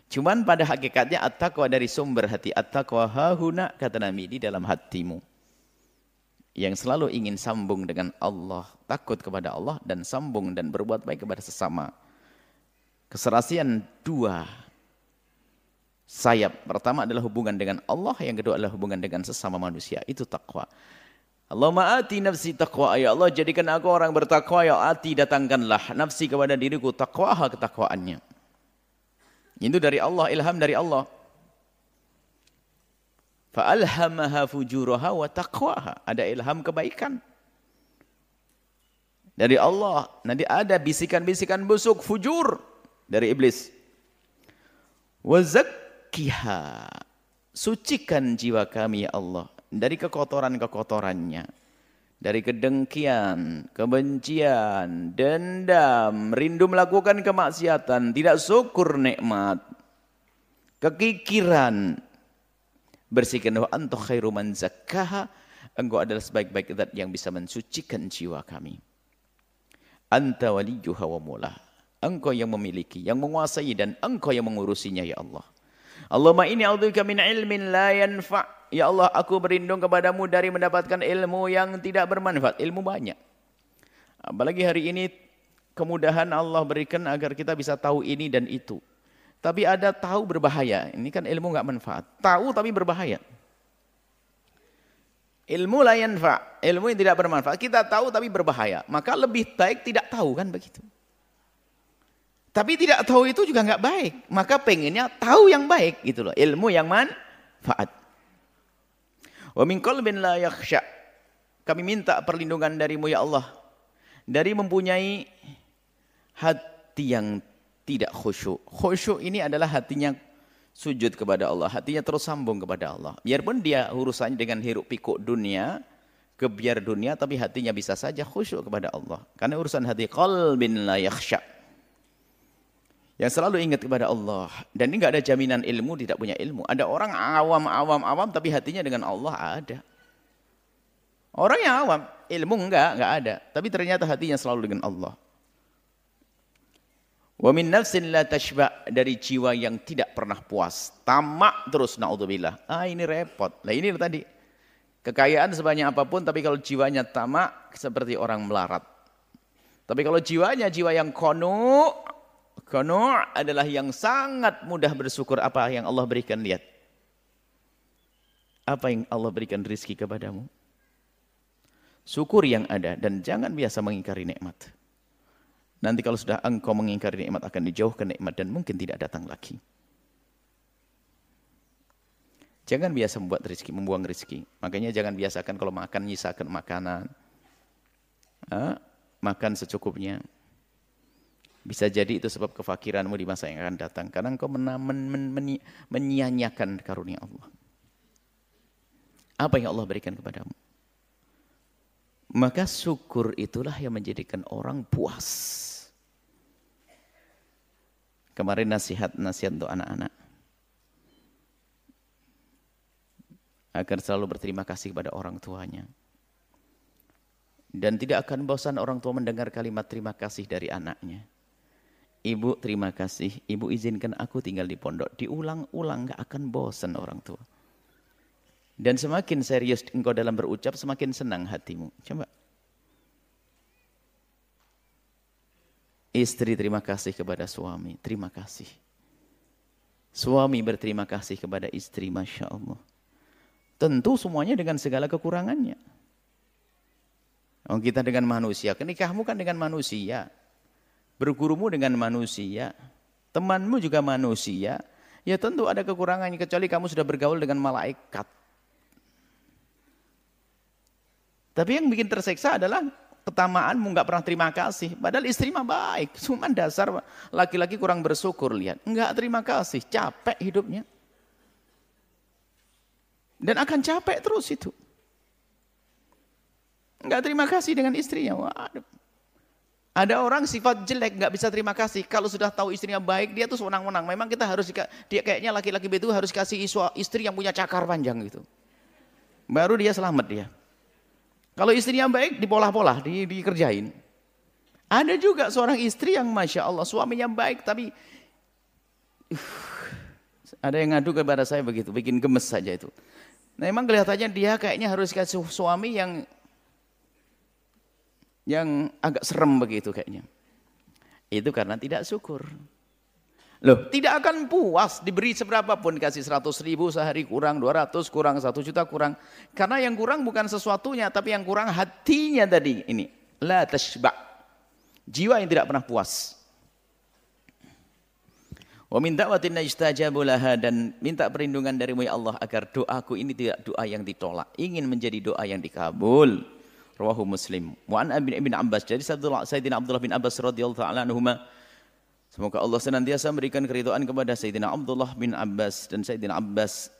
Cuman pada hakikatnya at-taqwa dari sumber hati. At-taqwa hahuna kata Nabi di dalam hatimu yang selalu ingin sambung dengan Allah, takut kepada Allah dan sambung dan berbuat baik kepada sesama. Keserasian dua sayap. Pertama adalah hubungan dengan Allah, yang kedua adalah hubungan dengan sesama manusia. Itu takwa. Allahumma ati nafsi taqwa ya Allah jadikan aku orang bertakwa ya ati datangkanlah nafsi kepada diriku taqwaha ketakwaannya. Itu dari Allah, ilham dari Allah. Fa'alhamaha fujuraha wa taqwaha. Ada ilham kebaikan. Dari Allah. Nanti ada bisikan-bisikan busuk, fujur. Dari iblis. Wa zakkiha. Sucikan jiwa kami ya Allah. Dari kekotoran-kekotorannya. Dari kedengkian, kebencian, dendam, rindu melakukan kemaksiatan, tidak syukur nikmat, kekikiran, Bersihkan wa anta khairu man zakkaha. Engkau adalah sebaik-baik zat yang bisa mensucikan jiwa kami. Anta waliyuha wa mula. Engkau yang memiliki, yang menguasai dan engkau yang mengurusinya ya Allah. Allahumma inni a'udzubika min ilmin la yanfa'. Ya Allah, aku berlindung kepadamu dari mendapatkan ilmu yang tidak bermanfaat. Ilmu banyak. Apalagi hari ini kemudahan Allah berikan agar kita bisa tahu ini dan itu. Tapi ada tahu berbahaya. Ini kan ilmu nggak manfaat. Tahu tapi berbahaya. Ilmu layan fa, ilmu yang tidak bermanfaat. Kita tahu tapi berbahaya. Maka lebih baik tidak tahu kan begitu. Tapi tidak tahu itu juga nggak baik. Maka pengennya tahu yang baik gitu loh. Ilmu yang manfaat. Wa min qalbin la yakhsha. Kami minta perlindungan darimu ya Allah. Dari mempunyai hati yang tidak khusyuk. Khusyuk ini adalah hatinya sujud kepada Allah, hatinya terus sambung kepada Allah. Biarpun dia urusannya dengan hiruk pikuk dunia, kebiar dunia, tapi hatinya bisa saja khusyuk kepada Allah. Karena urusan hati qalbin la yakhsha. Yang selalu ingat kepada Allah. Dan ini enggak ada jaminan ilmu, tidak punya ilmu. Ada orang awam, awam, awam, tapi hatinya dengan Allah ada. Orang yang awam, ilmu enggak, enggak ada. Tapi ternyata hatinya selalu dengan Allah. Wa min nafsin la tashba dari jiwa yang tidak pernah puas, tamak terus naudzubillah. Ah ini repot. Lah ini tadi. Kekayaan sebanyak apa pun tapi kalau jiwanya tamak seperti orang melarat. Tapi kalau jiwanya jiwa yang konu, konu adalah yang sangat mudah bersyukur apa yang Allah berikan lihat. Apa yang Allah berikan rizki kepadamu? Syukur yang ada dan jangan biasa mengingkari nikmat. Nanti kalau sudah engkau mengingkari nikmat akan dijauhkan nikmat dan mungkin tidak datang lagi. Jangan biasa membuat rezeki, membuang rezeki. Makanya jangan biasakan kalau makan nyisakan makanan. Ha? Makan secukupnya. Bisa jadi itu sebab kefakiranmu di masa yang akan datang. Karena engkau men men men men menyia-nyiakan karunia Allah. Apa yang Allah berikan kepadamu? Maka syukur itulah yang menjadikan orang puas. Kemarin nasihat-nasihat untuk anak-anak. Agar selalu berterima kasih kepada orang tuanya. Dan tidak akan bosan orang tua mendengar kalimat terima kasih dari anaknya. Ibu terima kasih, ibu izinkan aku tinggal di pondok. Diulang-ulang gak akan bosan orang tua. Dan semakin serius engkau dalam berucap, semakin senang hatimu. Coba Istri terima kasih kepada suami, terima kasih. Suami berterima kasih kepada istri, Masya Allah. Tentu semuanya dengan segala kekurangannya. Oh, kita dengan manusia, kenikahmu kan dengan manusia. Bergurumu dengan manusia. Temanmu juga manusia. Ya tentu ada kekurangannya, kecuali kamu sudah bergaul dengan malaikat. Tapi yang bikin terseksa adalah ketamaanmu nggak pernah terima kasih. Padahal istri mah baik. Cuma dasar laki-laki kurang bersyukur lihat. Nggak terima kasih, capek hidupnya. Dan akan capek terus itu. Nggak terima kasih dengan istrinya. Waduh. Ada orang sifat jelek nggak bisa terima kasih. Kalau sudah tahu istrinya baik, dia tuh senang-senang. Memang kita harus dia kayaknya laki-laki itu harus kasih istri yang punya cakar panjang gitu. Baru dia selamat dia. Kalau istrinya baik, dipolah-polah, di, dikerjain. Ada juga seorang istri yang Masya Allah, suaminya baik, tapi uh, ada yang ngadu kepada saya begitu, bikin gemes saja itu. Nah emang kelihatannya dia kayaknya harus kasih suami yang yang agak serem begitu kayaknya. Itu karena tidak syukur. Loh, tidak akan puas diberi seberapa pun kasih 100 ribu sehari kurang 200 kurang 1 juta kurang. Karena yang kurang bukan sesuatunya tapi yang kurang hatinya tadi ini. La tashba. Jiwa yang tidak pernah puas. Wa min da'watin najtajabu laha dan minta perlindungan darimu ya Allah agar doaku ini tidak doa yang ditolak, ingin menjadi doa yang dikabul. Rawahu Muslim. Wa an Ibn Abbas jadi Sayyidina Abdullah bin Abbas radhiyallahu ta'ala anhumah Semoga Allah senantiasa memberikan keridhaan kepada Sayyidina Abdullah bin Abbas dan Sayyidina Abbas.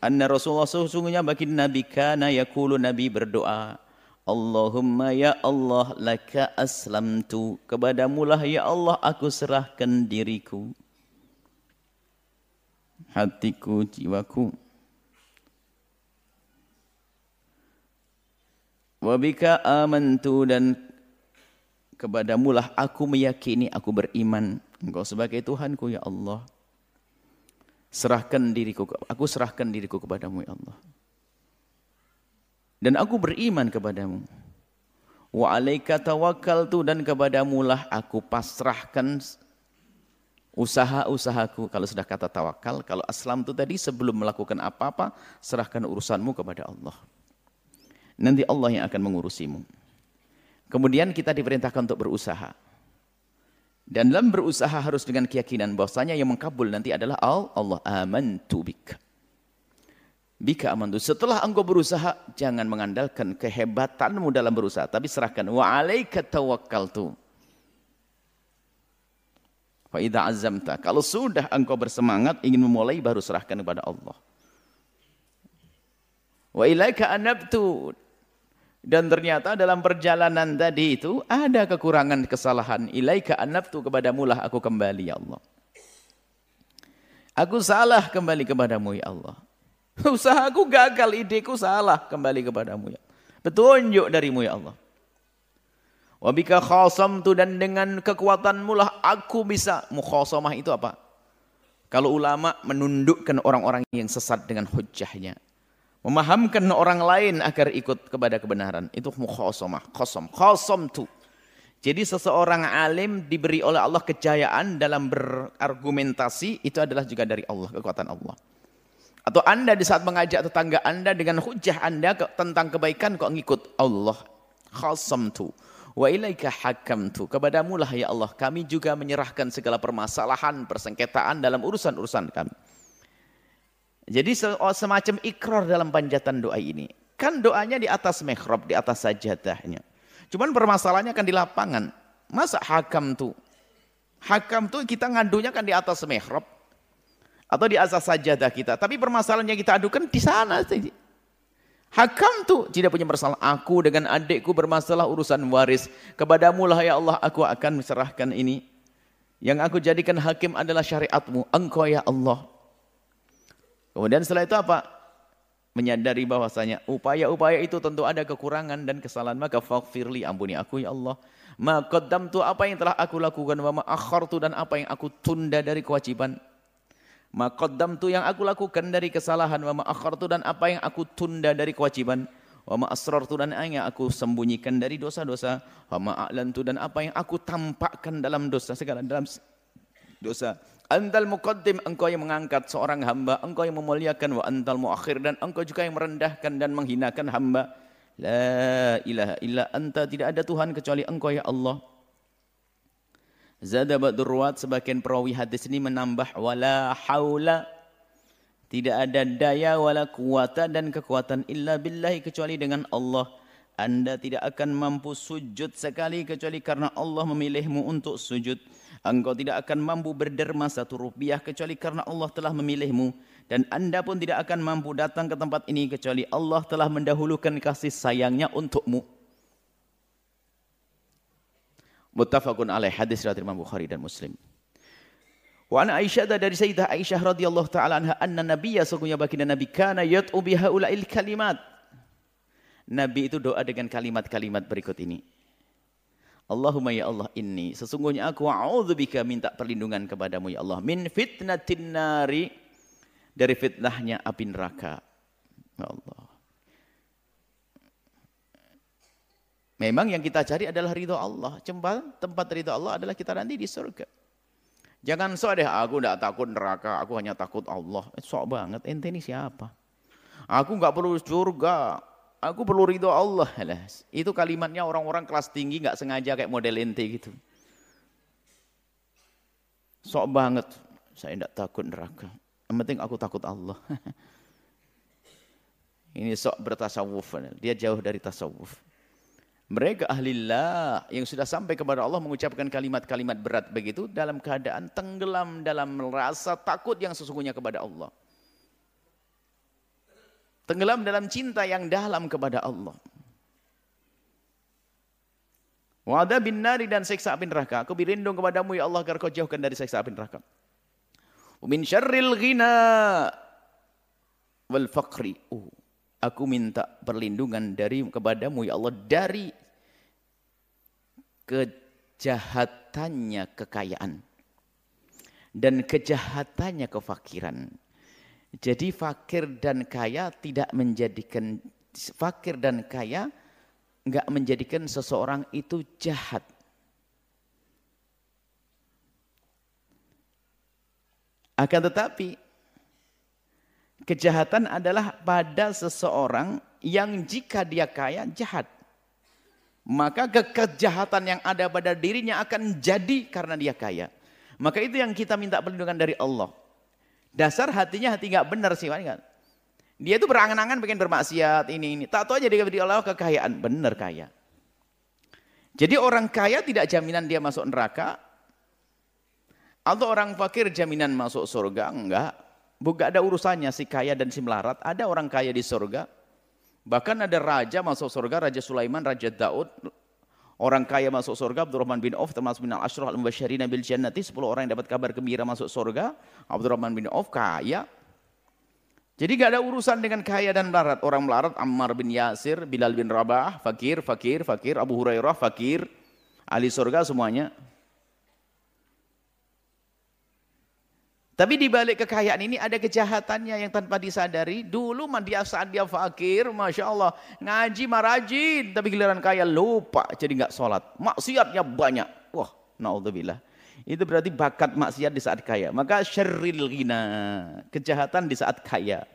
Anna Rasulullah sesungguhnya bagi Nabi kana yakulu Nabi berdoa. Allahumma ya Allah laka aslamtu. Kepadamu lah ya Allah aku serahkan diriku. Hatiku, jiwaku. Wabika amantu dan kepadamu lah aku meyakini aku beriman. Engkau sebagai Tuhanku ya Allah. Serahkan diriku aku serahkan diriku kepadamu ya Allah. Dan aku beriman kepadamu. Wa alaika tawakkaltu dan kepadamu lah aku pasrahkan Usaha-usahaku, kalau sudah kata tawakal, kalau aslam itu tadi sebelum melakukan apa-apa, serahkan urusanmu kepada Allah. Nanti Allah yang akan mengurusimu. Kemudian kita diperintahkan untuk berusaha. Dan dalam berusaha harus dengan keyakinan bahwasanya yang mengkabul nanti adalah Allah. Amantu bika. Bika amantu. Setelah engkau berusaha, jangan mengandalkan kehebatanmu dalam berusaha. Tapi serahkan. Wa alaika tawakkaltu. Fa azamta. Kalau sudah engkau bersemangat ingin memulai baru serahkan kepada Allah. Wa ilaika anabtu. Dan ternyata dalam perjalanan tadi itu ada kekurangan kesalahan. Ilaika anabtu kepadamu lah aku kembali ya Allah. Aku salah kembali kepadamu ya Allah. Usahaku gagal, ideku salah kembali kepadamu ya. Petunjuk darimu ya Allah. Wabika tu dan dengan kekuatanmu lah aku bisa. Mukhasamah itu apa? Kalau ulama menundukkan orang-orang yang sesat dengan hujahnya memahamkan orang lain agar ikut kepada kebenaran. Itu mukhasamah khasam khasam tu jadi seseorang alim diberi oleh Allah kejayaan dalam berargumentasi itu adalah juga dari Allah kekuatan Allah. Atau anda di saat mengajak tetangga anda dengan hujah anda tentang kebaikan kok ngikut Allah? Khasam tu wa ilaika hakam tu kepadamu lah ya Allah kami juga menyerahkan segala permasalahan persengketaan dalam urusan-urusan kami jadi oh, semacam ikrar dalam panjatan doa ini. Kan doanya di atas mihrab, di atas sajadahnya. Cuman permasalahannya kan di lapangan. Masa hakam tuh? Hakam tuh kita ngadunya kan di atas mihrab. Atau di atas sajadah kita. Tapi permasalahannya kita adukan di sana. Hakam tuh tidak punya masalah. Aku dengan adikku bermasalah urusan waris. Kepadamu lah ya Allah aku akan menyerahkan ini. Yang aku jadikan hakim adalah syariatmu. Engkau ya Allah. Kemudian setelah itu apa? Menyadari bahwasanya upaya-upaya itu tentu ada kekurangan dan kesalahan. Maka faghfirli ampuni aku ya Allah. Ma tu apa yang telah aku lakukan wa ma akhartu dan apa yang aku tunda dari kewajiban. Ma tu yang aku lakukan dari kesalahan wa ma akhartu dan apa yang aku tunda dari kewajiban. Wa ma asrartu dan apa yang aku sembunyikan dari dosa-dosa. Wa ma a'lantu dan apa yang aku tampakkan dalam dosa segala dalam dosa. Antal muqaddim, engkau yang mengangkat seorang hamba, engkau yang memuliakan wa antal muakhir dan engkau juga yang merendahkan dan menghinakan hamba. La ilaha illa anta, tidak ada Tuhan kecuali engkau ya Allah. Zada Ba'dur sebagian perawi hadis ini menambah wala haula tidak ada daya wala kuwata dan kekuatan illa billahi kecuali dengan Allah. Anda tidak akan mampu sujud sekali kecuali karena Allah memilihmu untuk sujud. Engkau tidak akan mampu berderma satu rupiah kecuali karena Allah telah memilihmu. Dan anda pun tidak akan mampu datang ke tempat ini kecuali Allah telah mendahulukan kasih sayangnya untukmu. Muttafaqun alaih hadis riwayat Imam Bukhari dan Muslim. Wa ana Aisyah dari Sayyidah Aisyah radhiyallahu taala anha anna nabiyya sungguhnya baginda Nabi kana yad'u bihaula'il kalimat. Nabi itu doa dengan kalimat-kalimat berikut ini. Allahumma ya Allah inni sesungguhnya aku a'udzubika minta perlindungan kepadamu ya Allah min fitnatin nari dari fitnahnya api neraka. Ya Allah. Memang yang kita cari adalah ridho Allah. Cembal tempat ridho Allah adalah kita nanti di surga. Jangan sok deh aku tidak takut neraka, aku hanya takut Allah. Eh, sok banget, ente ini siapa? Aku nggak perlu surga, Aku perlu ridho Allah. Itu kalimatnya orang-orang kelas tinggi nggak sengaja kayak model ente gitu. Sok banget. Saya tidak takut neraka. Yang penting aku takut Allah. Ini sok bertasawuf. Dia jauh dari tasawuf. Mereka ahlillah yang sudah sampai kepada Allah mengucapkan kalimat-kalimat berat begitu dalam keadaan tenggelam dalam rasa takut yang sesungguhnya kepada Allah. Tenggelam dalam cinta yang dalam kepada Allah. Wada bin nari dan seksa api neraka. Aku berlindung kepadamu ya Allah agar kau jauhkan dari seksa api neraka. Min syarril ghina wal faqri. Uh, aku minta perlindungan dari kepadamu ya Allah dari kejahatannya kekayaan dan kejahatannya kefakiran. Jadi fakir dan kaya tidak menjadikan fakir dan kaya enggak menjadikan seseorang itu jahat. Akan tetapi kejahatan adalah pada seseorang yang jika dia kaya jahat. Maka kekejahatan yang ada pada dirinya akan jadi karena dia kaya. Maka itu yang kita minta perlindungan dari Allah. Dasar hatinya hati nggak benar sih kan? Dia itu berangan-angan pengen bermaksiat ini ini. Tak tahu aja dia diberi Allah kekayaan, benar kaya. Jadi orang kaya tidak jaminan dia masuk neraka. Atau orang fakir jaminan masuk surga, enggak. Bukan ada urusannya si kaya dan si melarat. Ada orang kaya di surga. Bahkan ada raja masuk surga, Raja Sulaiman, Raja Daud. Orang kaya masuk surga, Abdurrahman bin Auf termasuk bin al-ashrah al-mubashirina bil jannati. 10 orang yang dapat kabar gembira masuk surga. Abdurrahman bin Auf kaya. Jadi gak ada urusan dengan kaya dan melarat. Orang melarat Ammar bin Yasir, Bilal bin Rabah, fakir, fakir, fakir, Abu Hurairah, fakir, ahli surga semuanya. Tapi di balik kekayaan ini ada kejahatannya yang tanpa disadari. Dulu dia saat dia fakir, Masya Allah. Ngaji marajin, tapi giliran kaya lupa. Jadi nggak sholat. Maksiatnya banyak. Wah, na'udzubillah. Itu berarti bakat maksiat di saat kaya. Maka syarril ghina, kejahatan di saat kaya.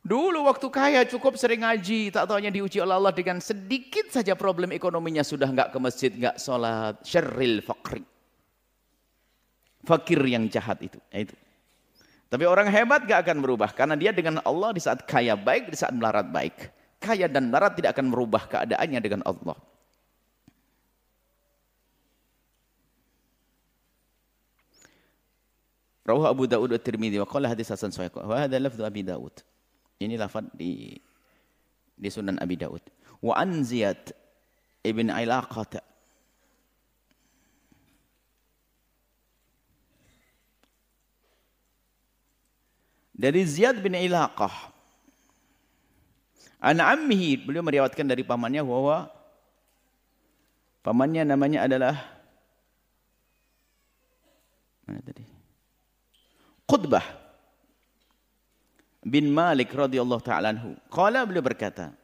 Dulu waktu kaya cukup sering ngaji, tak tahunya diuji oleh Allah dengan sedikit saja problem ekonominya sudah enggak ke masjid, enggak sholat. Syarril fakri. Fakir yang jahat itu. Ya itu. Tapi orang hebat gak akan berubah. Karena dia dengan Allah di saat kaya baik, di saat melarat baik. Kaya dan melarat tidak akan merubah keadaannya dengan Allah. Rawah Abu Dawud wa Tirmidzi wa qala hadis hasan sahih. Wa hadha lafdhu Abi Dawud. Ini lafaz di di Sunan Abi Dawud. Wa an Ziyad ibn Ilaqah Dari Ziyad bin Ilaqah. An ammihi, beliau meriwayatkan dari pamannya bahwa pamannya namanya adalah mana tadi? Qutbah bin Malik radhiyallahu taala anhu. Qala beliau berkata,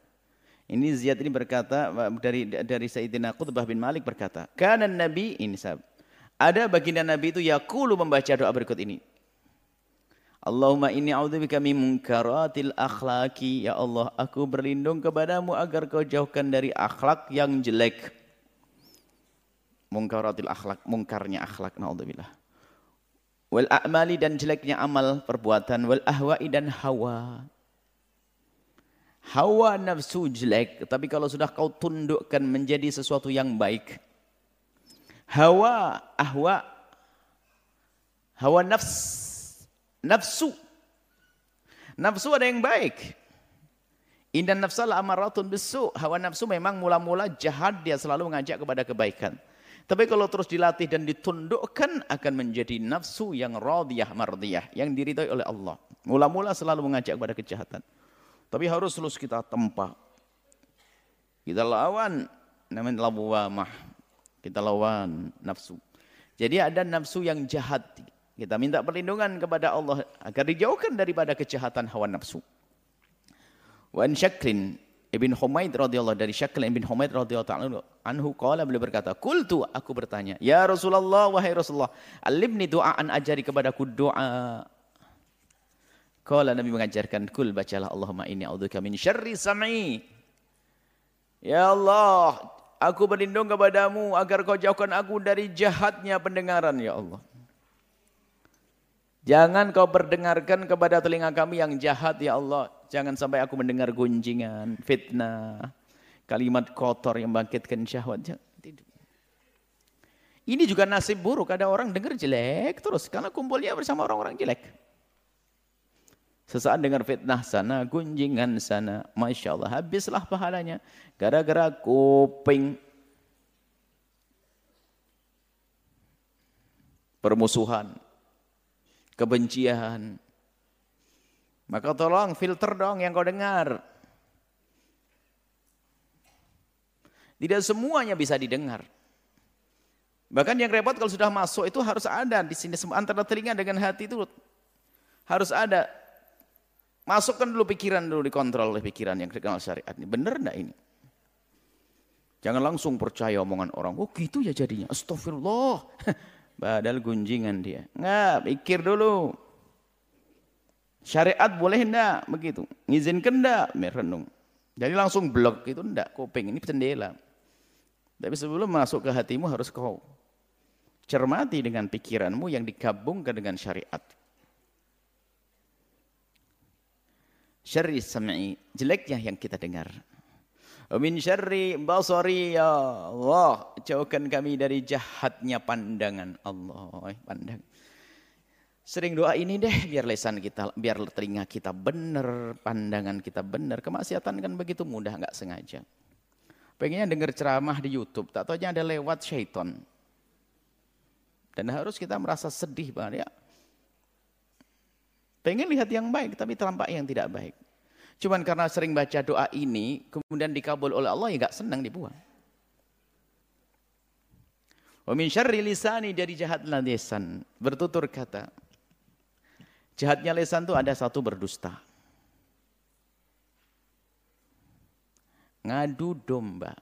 ini Ziyad ini berkata dari dari Sayyidina Qutbah bin Malik berkata, "Kana Nabi ini sab. Ada baginda Nabi itu yaqulu membaca doa berikut ini. Allahumma inni a'udzubika min munkaratil akhlaqi. Ya Allah, aku berlindung kepadamu agar kau jauhkan dari akhlak yang jelek. Munkaratil akhlak, mungkarnya akhlak, naudzubillah wal a'mali dan jeleknya amal perbuatan wal ahwa'i dan hawa hawa nafsu jelek tapi kalau sudah kau tundukkan menjadi sesuatu yang baik hawa ahwa hawa nafs nafsu nafsu ada yang baik Indan nafsal amaratun bisu. Hawa nafsu memang mula-mula jahat dia selalu mengajak kepada kebaikan. Tapi kalau terus dilatih dan ditundukkan akan menjadi nafsu yang radiyah mardiyah. Yang diridhoi oleh Allah. Mula-mula selalu mengajak kepada kejahatan. Tapi harus terus kita tempa. Kita lawan namanya lawamah. Kita lawan nafsu. Jadi ada nafsu yang jahat. Kita minta perlindungan kepada Allah agar dijauhkan daripada kejahatan hawa nafsu. Wan syakrin Ibn Humaid radhiyallahu dari Syakil Ibn Humaid radhiyallahu anhu qala beliau berkata, "Qultu aku bertanya, ya Rasulullah wahai Rasulullah, alimni du'aan ajari kepadaku doa." Qala Nabi mengajarkan, "Kul bacalah Allahumma inni a'udzubika min syarri sam'i." Ya Allah, aku berlindung kepadamu agar kau jauhkan aku dari jahatnya pendengaran ya Allah. Jangan kau perdengarkan kepada telinga kami yang jahat ya Allah. Jangan sampai aku mendengar gunjingan, fitnah, kalimat kotor yang bangkitkan syahwat. Ini juga nasib buruk. Ada orang dengar jelek terus karena kumpulnya bersama orang-orang jelek. Sesaat dengar fitnah sana, gunjingan sana. Masya Allah, habislah pahalanya. Gara-gara kuping. Permusuhan. Kebencian. Maka tolong filter dong yang kau dengar. Tidak semuanya bisa didengar. Bahkan yang repot kalau sudah masuk itu harus ada di sini antara telinga dengan hati itu harus ada. Masukkan dulu pikiran dulu dikontrol oleh pikiran yang dikenal syariat ini. Benar enggak ini? Jangan langsung percaya omongan orang. Oh gitu ya jadinya. Astagfirullah. Padahal gunjingan dia. Enggak, pikir dulu. Syariat boleh enggak begitu? Ngizinkan enggak? Merenung. Jadi langsung blok itu enggak, kuping ini jendela. Tapi sebelum masuk ke hatimu harus kau cermati dengan pikiranmu yang digabungkan dengan syariat. Syarri sam'i, jeleknya yang kita dengar. Min syarri basari ya Allah. Jauhkan kami dari jahatnya pandangan Allah. Pandang. Sering doa ini deh biar lesan kita, biar telinga kita benar, pandangan kita benar. Kemaksiatan kan begitu mudah, nggak sengaja. Pengennya dengar ceramah di YouTube, tak tahu ada lewat syaiton. Dan harus kita merasa sedih banget ya. Pengen lihat yang baik, tapi terlampak yang tidak baik. Cuman karena sering baca doa ini, kemudian dikabul oleh Allah, ya gak senang dibuang. Wa min syarri lisani dari jahat lisan. Bertutur kata. Jahatnya lisan itu ada satu berdusta. Ngadu domba.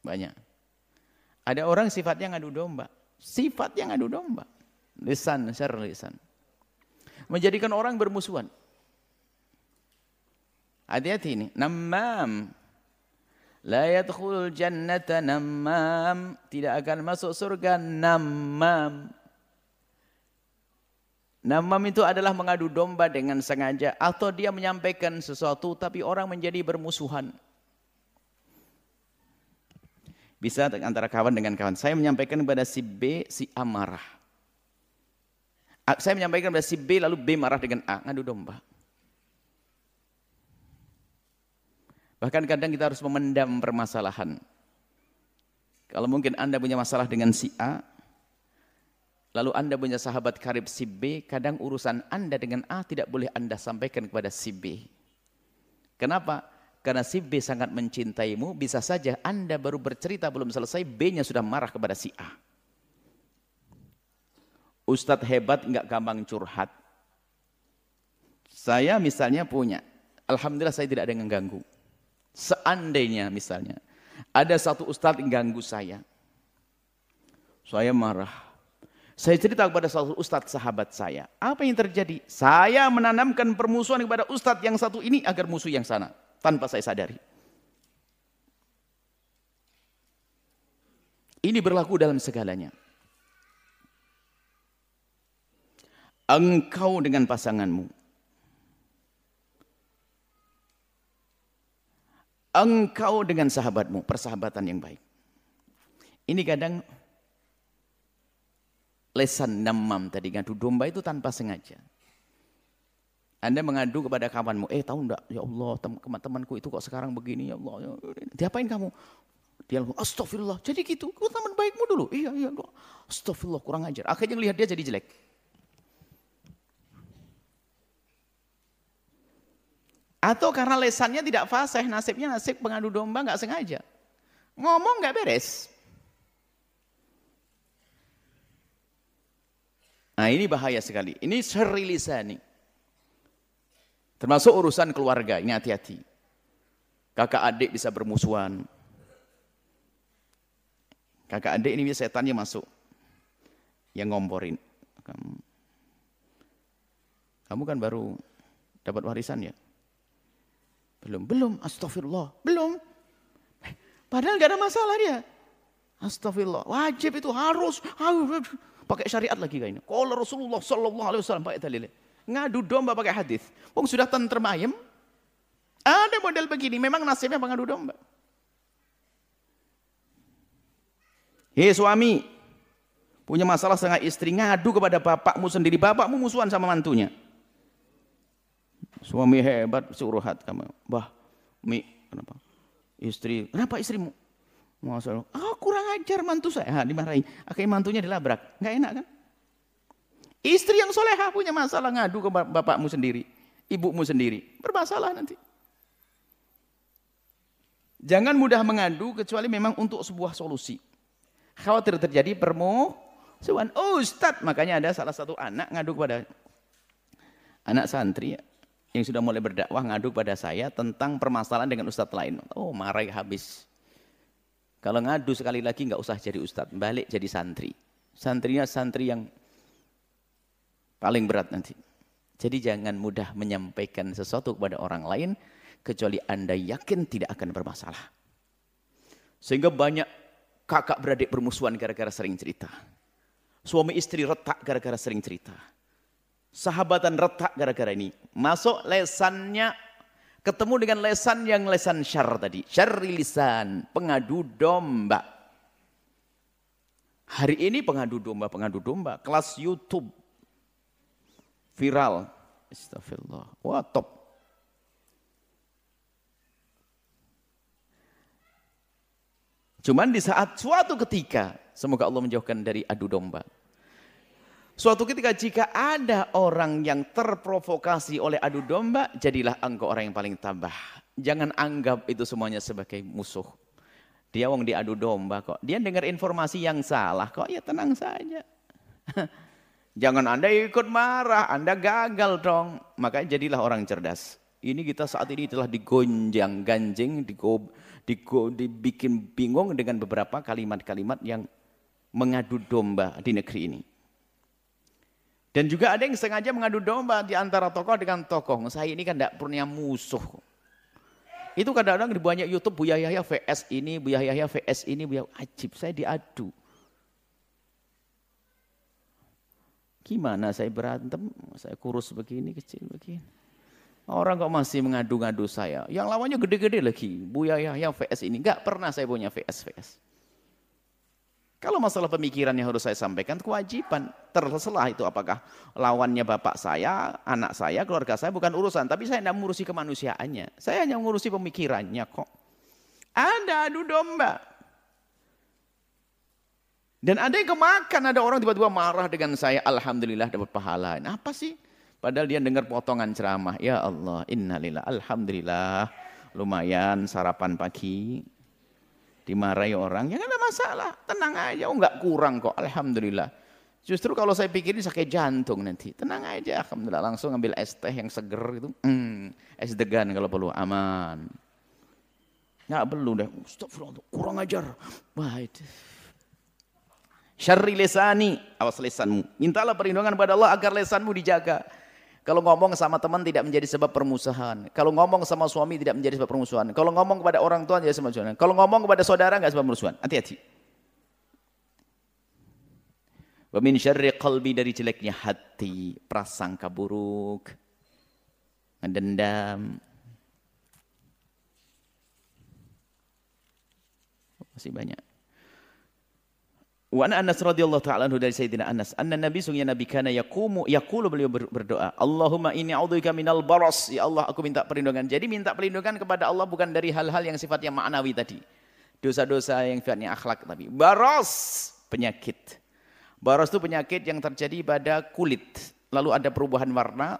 Banyak. Ada orang sifatnya ngadu domba. Sifatnya ngadu domba. Lisan, syar lisan. Menjadikan orang bermusuhan. Hati-hati ini. Namam. La yadkhulul jannata namam. Tidak akan masuk surga namam. Namam itu adalah mengadu domba dengan sengaja atau dia menyampaikan sesuatu tapi orang menjadi bermusuhan. Bisa antara kawan dengan kawan. Saya menyampaikan kepada si B, si A marah. Saya menyampaikan kepada si B lalu B marah dengan A, ngadu domba. Bahkan kadang kita harus memendam permasalahan. Kalau mungkin Anda punya masalah dengan si A, lalu Anda punya sahabat karib si B, kadang urusan Anda dengan A tidak boleh Anda sampaikan kepada si B. Kenapa? Karena si B sangat mencintaimu, bisa saja Anda baru bercerita belum selesai, B-nya sudah marah kepada si A. Ustadz hebat nggak gampang curhat. Saya misalnya punya, Alhamdulillah saya tidak ada yang mengganggu. Seandainya misalnya ada satu ustadz yang ganggu saya. Saya marah. Saya cerita kepada satu ustadz sahabat saya. Apa yang terjadi? Saya menanamkan permusuhan kepada ustadz yang satu ini agar musuh yang sana. Tanpa saya sadari. Ini berlaku dalam segalanya. Engkau dengan pasanganmu engkau dengan sahabatmu, persahabatan yang baik. Ini kadang lesan namam tadi ngadu domba itu tanpa sengaja. Anda mengadu kepada kawanmu, eh tahu enggak, ya Allah teman-temanku itu kok sekarang begini, ya Allah. Ya, diapain kamu? Dia ngomong, astagfirullah, jadi gitu, kau teman baikmu dulu. Iya, iya, astagfirullah, kurang ajar. Akhirnya lihat dia jadi jelek. Atau karena lesannya tidak fasih, nasibnya nasib pengadu domba nggak sengaja. Ngomong nggak beres. Nah ini bahaya sekali. Ini seri lisani. Termasuk urusan keluarga, ini hati-hati. Kakak adik bisa bermusuhan. Kakak adik ini setannya masuk. Yang ngomporin. Kamu, kamu kan baru dapat warisan ya? Belum, belum. Astagfirullah. Belum. Padahal gak ada masalah dia. Astagfirullah. Wajib itu harus. harus pakai syariat lagi kayaknya. Kalau Rasulullah Sallallahu Alaihi Wasallam pakai dalil. Ngadu domba pakai hadis. Wong sudah tentrem ayam. Ada model begini. Memang nasibnya pengadu domba. Hei suami, punya masalah setengah istri ngadu kepada bapakmu sendiri. Bapakmu musuhan sama mantunya. Suami hebat suruhat kamu. Bah, Mi, kenapa? Istri, kenapa istrimu? Masalah, ah kurang ajar mantu saya. Ha, dimarahin. Akhirnya mantunya dilabrak. Enggak enak kan? Istri yang solehah punya masalah ngadu ke bapakmu sendiri. Ibumu sendiri. Bermasalah nanti. Jangan mudah mengadu kecuali memang untuk sebuah solusi. Khawatir terjadi permusuhan. Oh Ustaz, makanya ada salah satu anak ngadu kepada anak santri yang sudah mulai berdakwah ngadu pada saya tentang permasalahan dengan ustadz lain. Oh marah habis. Kalau ngadu sekali lagi nggak usah jadi ustadz, balik jadi santri. Santrinya santri yang paling berat nanti. Jadi jangan mudah menyampaikan sesuatu kepada orang lain kecuali Anda yakin tidak akan bermasalah. Sehingga banyak kakak beradik bermusuhan gara-gara sering cerita. Suami istri retak gara-gara sering cerita. Sahabatan retak gara-gara ini. Masuk lesannya ketemu dengan lesan yang lesan syar tadi. Syarri lisan, pengadu domba. Hari ini pengadu domba, pengadu domba, kelas YouTube viral. Astagfirullah. Wah, top. Cuman di saat suatu ketika, semoga Allah menjauhkan dari adu domba. Suatu ketika jika ada orang yang terprovokasi oleh adu domba, jadilah engkau orang yang paling tabah. Jangan anggap itu semuanya sebagai musuh. Dia wong diadu domba kok. Dia dengar informasi yang salah kok, ya tenang saja. Jangan Anda ikut marah, Anda gagal dong. Makanya jadilah orang cerdas. Ini kita saat ini telah digonjang ganjing, digo, digo, dibikin bingung dengan beberapa kalimat-kalimat yang mengadu domba di negeri ini. Dan juga ada yang sengaja mengadu domba di antara tokoh dengan tokoh. Saya ini kan tidak punya musuh. Itu kadang-kadang di banyak YouTube Buya Yahya VS ini, Buya Yahya VS ini, Buya Ajib. Saya diadu. Gimana saya berantem, saya kurus begini, kecil begini. Orang kok masih mengadu-ngadu saya. Yang lawannya gede-gede lagi. Buya yang VS ini. Enggak pernah saya punya VS-VS. Kalau masalah pemikiran yang harus saya sampaikan, kewajiban. Terselah itu apakah lawannya bapak saya, anak saya, keluarga saya, bukan urusan. Tapi saya tidak mengurusi kemanusiaannya. Saya hanya mengurusi pemikirannya kok. Ada adu domba. Dan ada yang kemakan, ada orang tiba-tiba marah dengan saya, Alhamdulillah dapat pahala. Nah, apa sih? Padahal dia dengar potongan ceramah. Ya Allah, innalillah, Alhamdulillah. Lumayan sarapan pagi. Dimarahi orang, ya ada masalah. Tenang aja, oh enggak kurang kok, Alhamdulillah. Justru kalau saya pikir ini sakit jantung nanti. Tenang aja, Alhamdulillah. Langsung ambil es teh yang seger itu. Hmm, es degan kalau perlu, aman. Nggak perlu deh, Astagfirullah, kurang ajar. Baik. Syarri lesani, awas lesanmu. Mintalah perlindungan kepada Allah agar lesanmu dijaga. Kalau ngomong sama teman tidak menjadi sebab permusuhan. Kalau ngomong sama suami tidak menjadi sebab permusuhan. Kalau ngomong kepada orang tua tidak sebab permusuhan. Kalau ngomong kepada saudara enggak sebab permusuhan. Hati-hati. Wa min syarri qalbi dari jeleknya hati, prasangka buruk, mendendam. Masih banyak. Wa Anas radhiyallahu taala anhu dari Sayyidina Anas, anna Nabi sungguh Nabi kana yaqumu yaqulu beliau berdoa, Allahumma inni a'udzubika minal baras. Ya Allah, aku minta perlindungan. Jadi minta perlindungan kepada Allah bukan dari hal-hal yang sifatnya ma'nawi tadi. Dosa-dosa yang sifatnya akhlak tapi baras penyakit. Baras itu penyakit yang terjadi pada kulit. Lalu ada perubahan warna,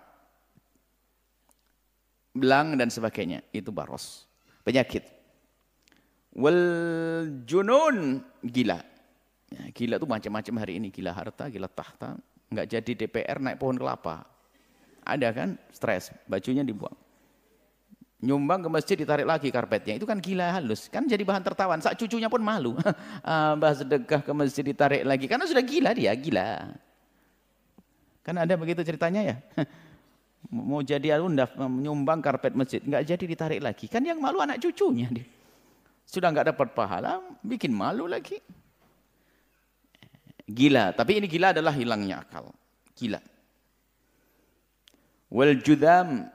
belang dan sebagainya. Itu baros. Penyakit. Wal junun gila Ya, gila itu macam-macam hari ini, gila harta, gila tahta, nggak jadi DPR naik pohon kelapa. Ada kan, stres, bajunya dibuang. Nyumbang ke masjid ditarik lagi karpetnya, itu kan gila halus, kan jadi bahan tertawan. Saat cucunya pun malu, Mbah sedekah ke masjid ditarik lagi, karena sudah gila dia, gila. Kan ada begitu ceritanya ya. Mau jadi alundaf, nyumbang karpet masjid, nggak jadi ditarik lagi. Kan yang malu anak cucunya dia. Sudah nggak dapat pahala, bikin malu lagi. Gila, tapi ini gila adalah hilangnya akal. Gila. Wal judam.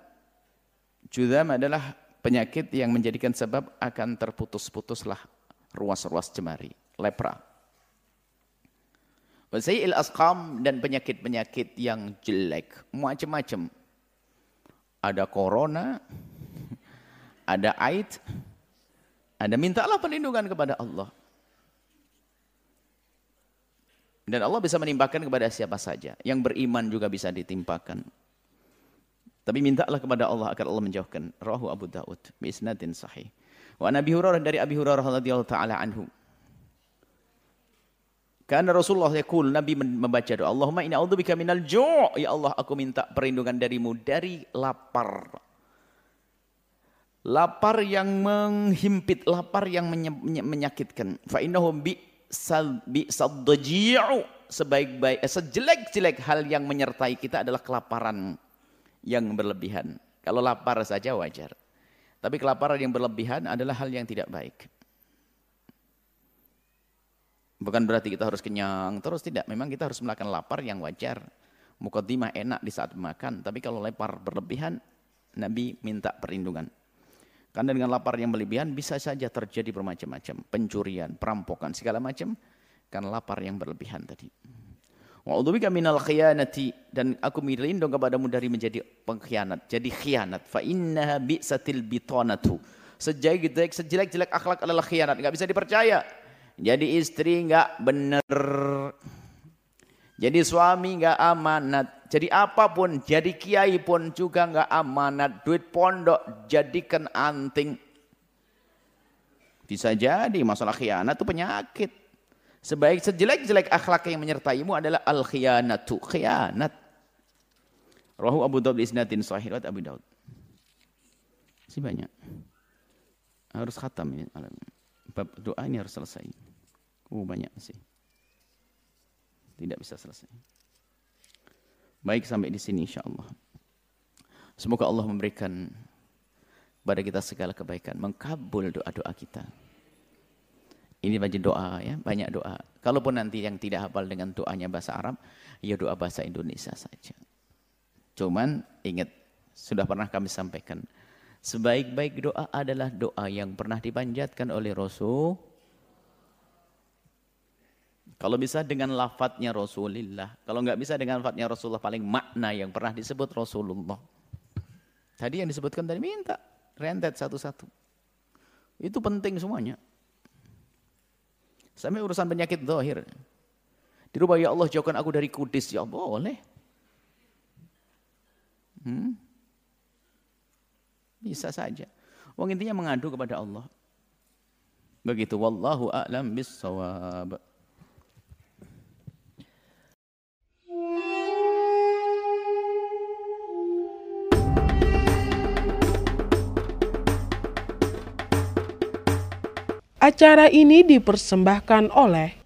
Judam adalah penyakit yang menjadikan sebab akan terputus-putuslah ruas-ruas jemari. Lepra. il asqam dan penyakit-penyakit yang jelek. Macam-macam. Ada corona, ada aid, ada mintalah perlindungan kepada Allah. Dan Allah bisa menimpakan kepada siapa saja. Yang beriman juga bisa ditimpakan. Tapi mintalah kepada Allah agar Allah menjauhkan. Rahu Abu Daud. Bisnadin sahih. Wa Nabi Hurairah dari Abi Hurairah radhiyallahu taala anhu. Karena Rasulullah yaqul Nabi membaca doa, Allahumma inna a'udzubika minal ju'. Ya Allah, aku minta perlindungan darimu dari lapar. Lapar yang menghimpit, lapar yang menyakitkan. Fa innahum bi sebaik-baik eh, sejelek-jelek hal yang menyertai kita adalah kelaparan yang berlebihan. Kalau lapar saja wajar. Tapi kelaparan yang berlebihan adalah hal yang tidak baik. Bukan berarti kita harus kenyang terus tidak. Memang kita harus melakukan lapar yang wajar. Mukaddimah enak di saat makan, tapi kalau lapar berlebihan Nabi minta perlindungan. Karena dengan lapar yang berlebihan bisa saja terjadi bermacam-macam, pencurian, perampokan, segala macam karena lapar yang berlebihan tadi. Wa'udzubika minal khiyanati dan aku berlindung kepadamu dari menjadi pengkhianat. Jadi khianat. Fa innaha bi'satil bitonatu. Sejelek-jelek sejelek-jelek akhlak adalah khianat, enggak bisa dipercaya. Jadi istri enggak benar. Jadi suami enggak amanat. Jadi apa pun, jadi kiai pun juga enggak amanat. Duit pondok jadikan anting. Bisa jadi masalah khianat itu penyakit. Sebaik sejelek-jelek akhlak yang menyertaimu adalah al-khiyanatu, khianat. Rahu Abu Dawud isnadin sahih Abu Dawud. Si banyak. Harus khatam ini malam. Bab doa ini harus selesai. Oh banyak sih. Tidak bisa selesai. Baik sampai di sini insyaallah. Semoga Allah memberikan pada kita segala kebaikan, mengkabul doa-doa kita. Ini banyak doa ya, banyak doa. Kalaupun nanti yang tidak hafal dengan doanya bahasa Arab, ya doa bahasa Indonesia saja. Cuman ingat, sudah pernah kami sampaikan, sebaik-baik doa adalah doa yang pernah dipanjatkan oleh Rasul. Kalau bisa dengan lafadznya Rasulullah, kalau nggak bisa dengan lafadznya Rasulullah paling makna yang pernah disebut Rasulullah. Tadi yang disebutkan tadi minta rentet satu-satu. Itu penting semuanya. Sampai urusan penyakit dohir. Dirubah ya Allah jauhkan aku dari kudis. Ya boleh. Hmm? Bisa saja. Wong intinya mengadu kepada Allah. Begitu. Wallahu a'lam bissawab. Acara ini dipersembahkan oleh